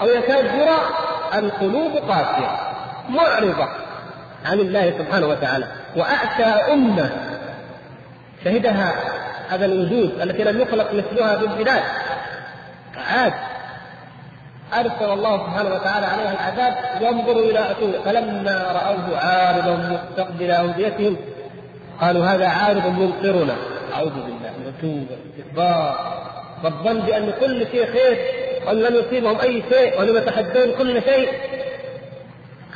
أو يكاد يرى القلوب قاسية معرضة عن الله سبحانه وتعالى. وأعتى أمة شهدها هذا الوجود التي لم يخلق مثلها في البلاد. عاد. أرسل الله سبحانه وتعالى عليها العذاب ينظر إلى أتوه فلما رأوه عارضا مستقبل أوديتهم قالوا هذا عارض ممطرنا أعوذ بالله عتو استكبار والظن بأن كل شيء خير وأن لم يصيبهم أي شيء وأنهم يتحدون كل شيء.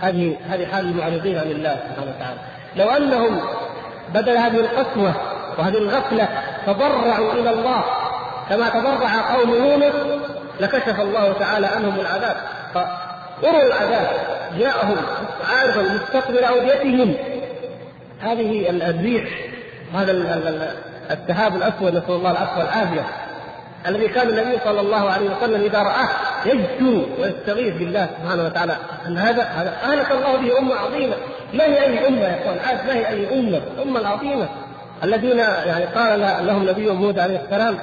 هذه هذه حال المعرضين عن الله سبحانه وتعالى. لو أنهم بدل هذه القسوة وهذه الغفلة تضرعوا إلى الله. كما تضرع قوم يونس لكشف الله تعالى عنهم العذاب. فأروا العذاب جاءهم عارضا مستقبل أوديتهم. هذه الريح هذا السحاب الأسود نسأل الله العفو والعافية الذي كان النبي صلى الله عليه وسلم إذا رآه يجدو ويستغيث بالله سبحانه وتعالى أن هذا هذا أهلك الله به أمة عظيمة. ما هي أي أمة يا إخوان؟ عاد ما هي أي أمة؟ الأمة العظيمة الذين يعني قال لهم نبيهم هود عليه السلام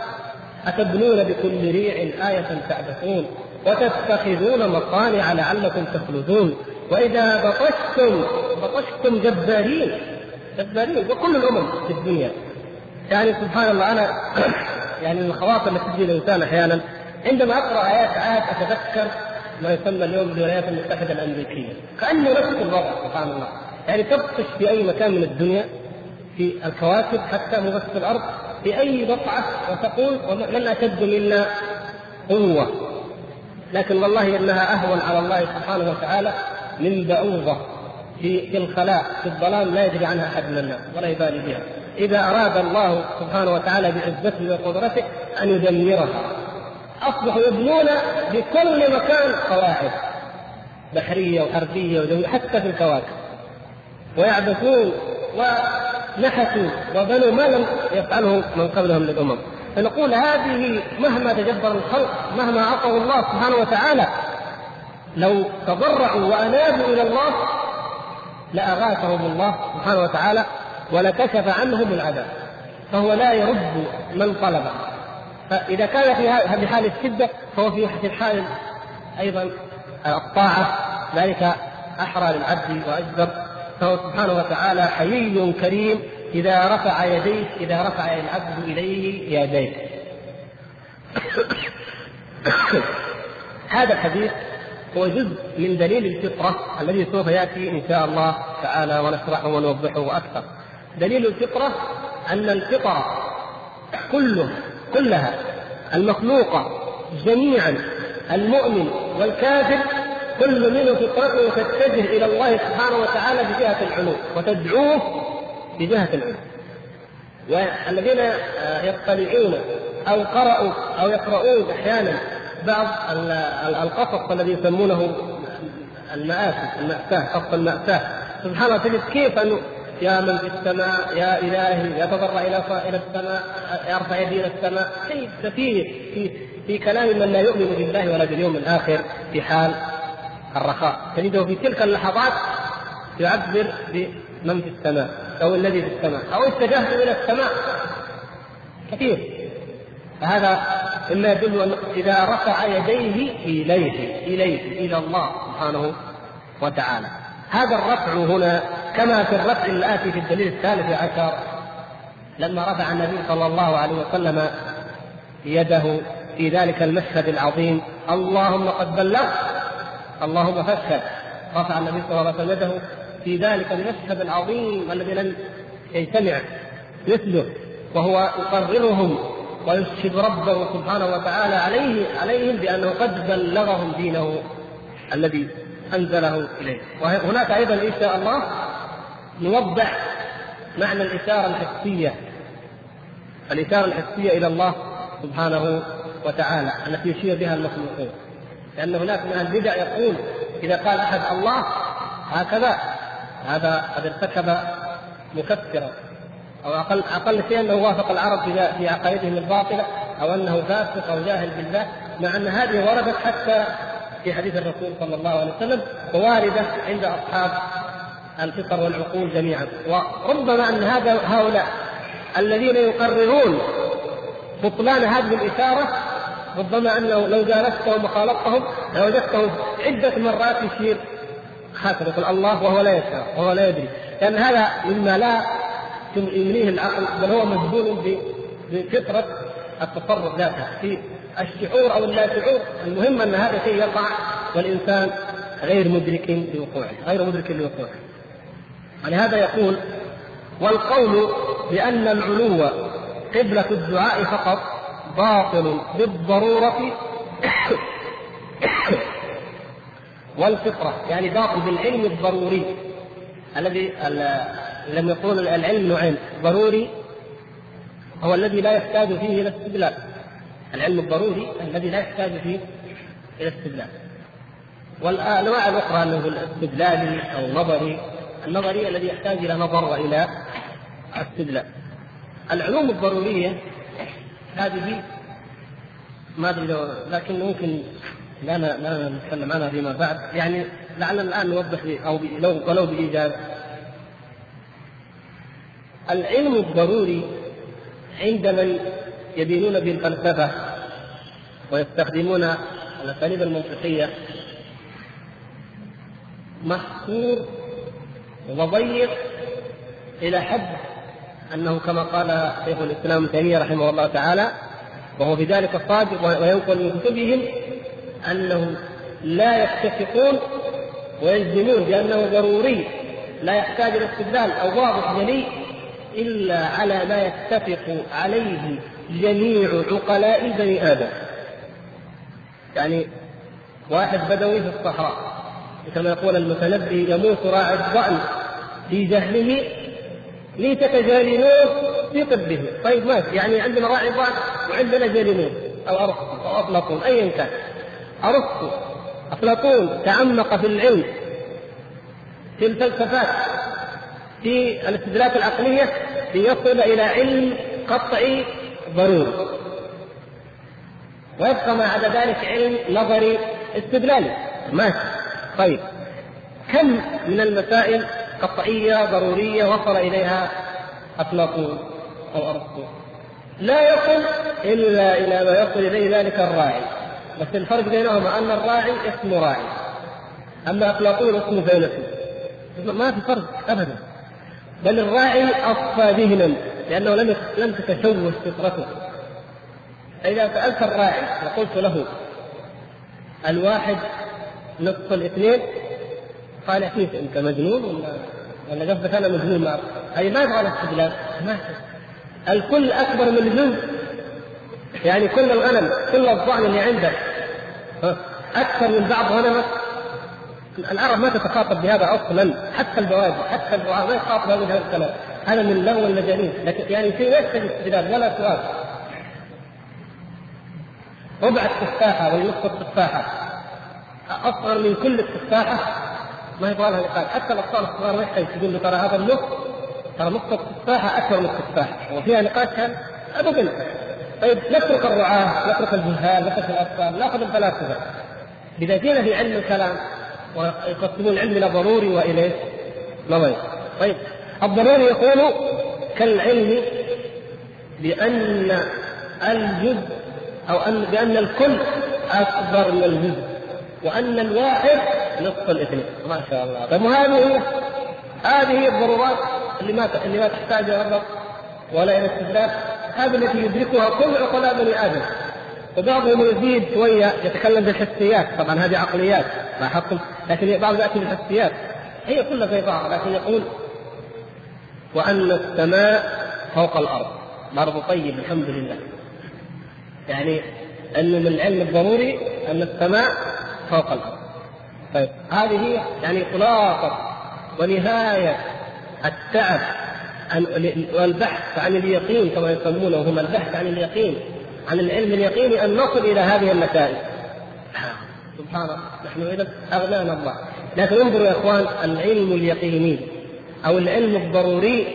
أتبنون بكل ريع آية تعبثون وتتخذون مصانع لعلكم تخلدون وإذا بطشتم بطشتم جبارين جبارين وكل الأمم في الدنيا. يعني سبحان الله أنا يعني من الخواطر التي تجي الإنسان أحيانا عندما أقرأ آيات عاد أتذكر ما يسمى اليوم بالولايات المتحدة الأمريكية. كأنه نفس الوضع سبحان الله. يعني تبطش في أي مكان من الدنيا في الكواكب حتى مو في الأرض في أي بقعة وتقول من أشد منا قوة. لكن والله إنها أهون على الله سبحانه وتعالى من بعوضة في الخلاء في الظلام لا يدري عنها أحد من الناس ولا يبالي بها. إذا أراد الله سبحانه وتعالى بعزته وقدرته أن يدمرها. اصبحوا يبنون بكل مكان قواعد بحرية وحربية وجوية حتى في الكواكب ويعبثون ونحتوا وبنوا ما لم يفعله من قبلهم للأمم. فنقول هذه مهما تجبر الخلق مهما عصوا الله سبحانه وتعالى لو تضرعوا وأنابوا إلى الله لأغاثهم الله سبحانه وتعالى ولكشف عنهم العذاب. فهو لا يرد من طلبه فإذا كان في حال الشده فهو في حال أيضا الطاعة ذلك أحرى للعبد واجدر فهو سبحانه وتعالى حيي كريم إذا رفع يديه إذا رفع العبد إليه يديه. هذا الحديث هو جزء من دليل الفطرة الذي سوف يأتي إن شاء الله تعالى ونشرحه ونوضحه أكثر. دليل الفطرة أن الفطرة كله كلها المخلوقة جميعا المؤمن والكافر كل منه فطرته تتجه إلى الله سبحانه وتعالى بجهة العلو وتدعوه بجهة العلو والذين يطلعون أو قرأوا أو يقرؤون أحيانا بعض القصص الذي يسمونه المآسي المأساة قصة المأساة. سبحان الله تجد كيف أنه يا من في السماء يا إلهي يتضرع إلى إلى السماء يرفع يدي إلى السماء. شيء سفيه في في كلام من لا يؤمن بالله ولا باليوم الآخر في حال الرخاء. تجده في تلك اللحظات يعبر بمن في السماء أو الذي في السماء أو اتجهت إلى السماء. كثير. فهذا مما يدل أن إذا رفع يديه إليه إليه إلى الله سبحانه وتعالى. هذا الرفع هنا كما في الرفع الآتي في الدليل الثالث عشر لما رفع النبي صلى الله عليه وسلم يده في ذلك المشهد العظيم. اللهم قد بلغت اللهم فاشهد رفع النبي صلى الله عليه وسلم يده في ذلك المشهد العظيم الذي لم يجتمع مثله وهو يقررهم ويشهد ربه سبحانه وتعالى عليه عليهم بأنه قد بلغهم دينه الذي أنزله إليه. وهناك أيضا إن شاء الله نوضح معنى الإشارة الحسية الإشارة الحسية إلى الله سبحانه وتعالى التي يشير بها المخلوقون لأن هناك من البدع يقول إذا قال أحد الله هكذا هذا قد ارتكب مكفرا. أو أقل أقل شيء أنه وافق العرب في في عقائدهم الباطلة أو أنه فاسق أو جاهل بالله مع أن هذه وردت حتى في حديث الرسول صلى الله عليه وسلم وواردة عند أصحاب الفطر والعقول جميعا. وربما أن هذا هؤلاء الذين يقررون بطلان هذه الإشارة ربما انه لو جالستهم وخالطتهم لوجدتهم عدة مرات يشير هكذا يقول الله وهو لا يشعر وهو لا يدري. لأن هذا مما لا يمليه العقل بل هو مجبول بفطرة التصرف ذاتها في الشعور أو اللا شعور المهم أن هذا شيء يقع والإنسان غير مدرك لوقوعه غير مدرك لوقوعه. ولهذا يقول والقول بأن العلو قبلة الدعاء فقط باطل بالضرورة والفطرة يعني باطل بالعلم الضروري الذي لم يقول العلم نوعين ضروري هو الذي لا يحتاج فيه إلى استدلال العلم الضروري الذي لا يحتاج فيه إلى استدلال. والانواع الأخرى انه الاستدلالي أو النظري النظري الذي يحتاج إلى نظر وإلى استدلال. العلوم الضرورية هذه ما أدري لو لكن ممكن لا لا نتكلم عنها فيما بعد. يعني لعلنا الآن نوضح أو لو ولو بايجاز العلم الضروري عند من يدينون بالفلسفة ويستخدمون الأساليب المنطقية محصور وضيق إلى حد أنه كما قال شيخ الإسلام ابن تيمية رحمه الله تعالى وهو في ذلك صادق وينقل من كتبهم أنهم لا يتفقون ويجزمون بأنه ضروري لا يحتاج إلى استدلال أو واضح جلي إلا على ما يتفق عليه جميع عقلاء بني آدم. يعني واحد بدوي في الصحراء كما يقول المتنبي يموت راعي الضأن في جهله ليتك جالنوس في طبه طيب ماشي. يعني عندنا راعي ضأن وعندنا جالنوس أو ارسطو أو افلاطون ايا كان. ارسطو افلاطون تعمق في العلم في الفلسفات في الاستدلالات العقلية ليصل إلى علم قطعي ضروري. ويبقى ما عدا ذلك علم نظري استدلالي. ماشي. طيب كم من المسائل قطعية ضرورية وصل إليها أفلاطون أو أرسطو لا يصل إلا إلى ما يصل إليه ذلك الراعي. بس الفرق بينهما أن الراعي اسمه راعي. أما أفلاطون اسمه فيلسوف ما في فرق ابدا. بل الراعي أصفى ذهنا لأنه لم لم تتشوش فطرته. اذا سألت الراعي وقلت له الواحد نصف الاثنين قال كيف أنت مجنون ولا ولا قصدك أنا مجنون ما اي ما يبغى الاستدلال ما الكل أكبر من الجزء يعني كل الغنم كل الضأن اللي عندك. أكثر من بعض غنمك. العرب ما تتخاطب بهذا أصلا. حتى البوادي حتى البوادي ما يخاطب هذا الكلام هذا من لغو المجانين. لكن يعني في ليس استدلال ولا سؤال. ربع التفاحة ولا نصف التفاحة. أصغر من كل التفاحة. ما يبغى لها نقاش حتى الأطفال الصغار ما يحتاج تقول له ترى هذا النص ترى نص التفاحة اكبر من التفاحة. وفيها نقاش كان بنت طيب نترك الرعاة نترك الجهال نترك الأطفال نأخذ الفلاسفة. إذا جينا في علم الكلام ويقسمون العلم إلى ضروري والى نظري طيب الضروري يقول كالعلم بأن الجزء أو ان بأن الكل أكبر من الجزء وأن الواحد نصف الاثنين. ما شاء الله. طيب وهذه هذه الضرورات اللي ما اللي ما تحتاج إلى ولا إلى استدراك. هذه التي يدركها كل عقلاء بني آدم. وبعضهم يزيد شوية يتكلم بالحسيات. طبعا هذه عقليات لاحظتم؟ لكن بعض يأتي بالحسيات. هي كلها زي بعض لكن يقول وأن السماء فوق الأرض. برضه طيب الحمد لله. يعني انه من العلم الضروري أن السماء فوق الأرض. طيب. هذه يعني خلاصة ونهاية التعب والبحث عن اليقين كما يسمونه هم البحث عن اليقين عن العلم اليقيني أن نصل إلى هذه النتائج. سبحان الله نحن إذا أغنانا الله. لكن انظروا يا إخوان العلم اليقيني أو العلم الضروري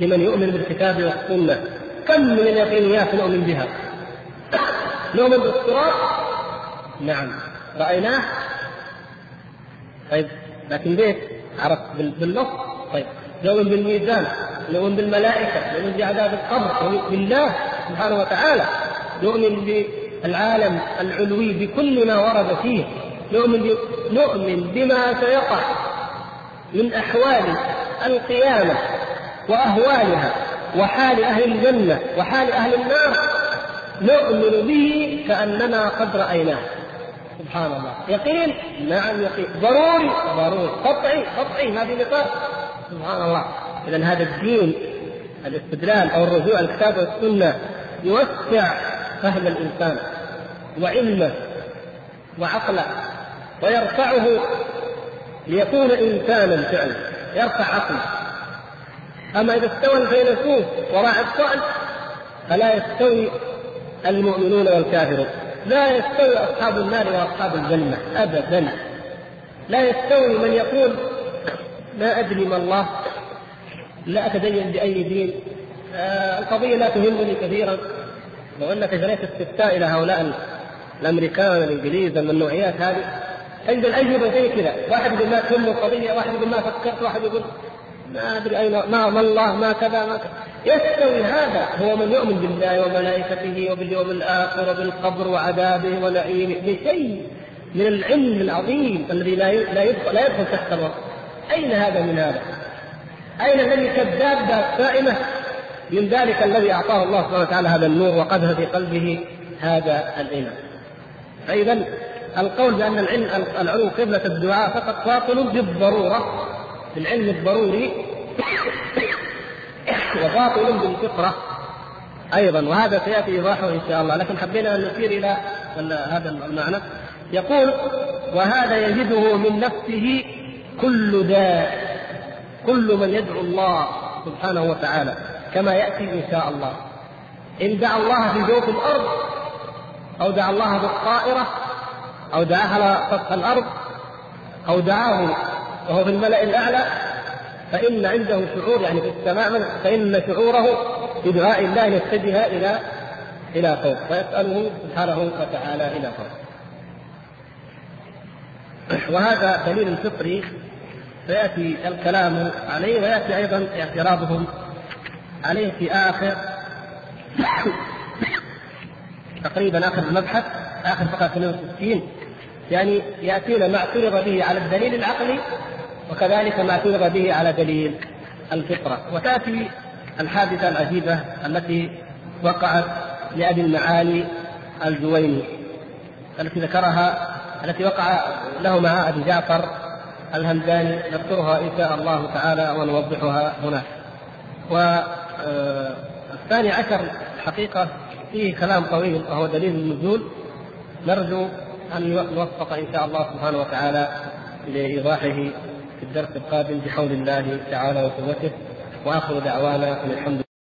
لمن يؤمن بالكتاب والسنة. كم من اليقينيات نؤمن بها؟ نؤمن بالصراط نعم. رأيناه؟ طيب لكن ليش؟ عرفت بالنص. طيب نؤمن بالميزان نؤمن بالملائكة نؤمن بعذاب القبر نؤمن بالله سبحانه وتعالى نؤمن بالعالم العلوي بكل ما ورد فيه نؤمن نؤمن بما سيقع من أحوال القيامة وأهوالها وحال أهل الجنة وحال أهل النار نؤمن به كأننا قد رأيناه. سبحان الله. يقين نعم يقين. ضروري ضروري. قطعي قطعي هذه نقاط سبحان الله. اذا هذا الدين الاستدلال أو الرجوع الكتاب والسنة يوسع فهم الإنسان وعلمه وعقله ويرفعه ليكون انسانا فعلا. يرفع عقله. أما إذا استوى الفيلسوف وراعي الطعن فلا يستوي المؤمنون والكافرون. لا يستوي أصحاب النار وأصحاب الجنة ابدا. لا يستوي من يقول لا أدري ما الله لا أتدين بأي دين آه القضية لا تهمني كثيرا. لو انك جريت استفتاء إلى هؤلاء الأمريكان الإنجليز النوعيات هذه تجد الاجوبه زي كذا واحد يقول ما تهمه القضية واحد يقول ما فكرت واحد يقول ما أدري أين ما, ما الله ما كذا ما كذا. يستوي هذا هو من يؤمن بالله وملائكته وباليوم الآخر وبالقبر وعذابه ونعيمه بشيء من العلم العظيم الذي لا لا يدخل لا يدخل تحت الوصف أين هذا من هذا؟ أين الذي كالدابه سائمة من ذلك الذي أعطاه الله سبحانه وتعالى هذا النور وقذف في قلبه هذا الايمان. فإذا القول بأن العلم العلو قبلة الدعاء فقط باطل بالضرورة في العلم الضروري وباطل بالفطرة أيضا وهذا سيأتي إيضاحه إن شاء الله. لكن حبينا أن نشير إلى هذا المعنى. يقول وهذا يجده من نفسه كل داء كل من يدعو الله سبحانه وتعالى كما يأتي إن شاء الله. إن دعا الله في جوف الأرض أو دعا الله بالطائره أو دعاه على سطح الأرض أو دعاه وهو في الملأ الأعلى فإن عنده شعور يعني في السماء فإن شعوره بدعاء الله يتجه إلى إلى فوق فيسأله سبحانه وتعالى إلى فوق. وهذا دليل فطري سيأتي الكلام عليه ويأتي أيضا اعتراضهم عليه في آخر تقريبا آخر المبحث آخر فقرة 62 يعني يأتينا ما اعترض به على الدليل العقلي وكذلك ما اعترض به على دليل الفطرة. وتأتي الحادثة العجيبة التي وقعت لأبي المعالي الجويني التي ذكرها التي وقع له مع أبي جعفر الهمداني نذكرها إن شاء الله تعالى ونوضحها هناك. والثاني عشر حقيقة فيه كلام طويل وهو دليل النزول. نرجو أن نوفق إن شاء الله سبحانه وتعالى لإيضاحه. في الدرس القادم بحول الله تعالى وقوته وآخر دعوانا الحمد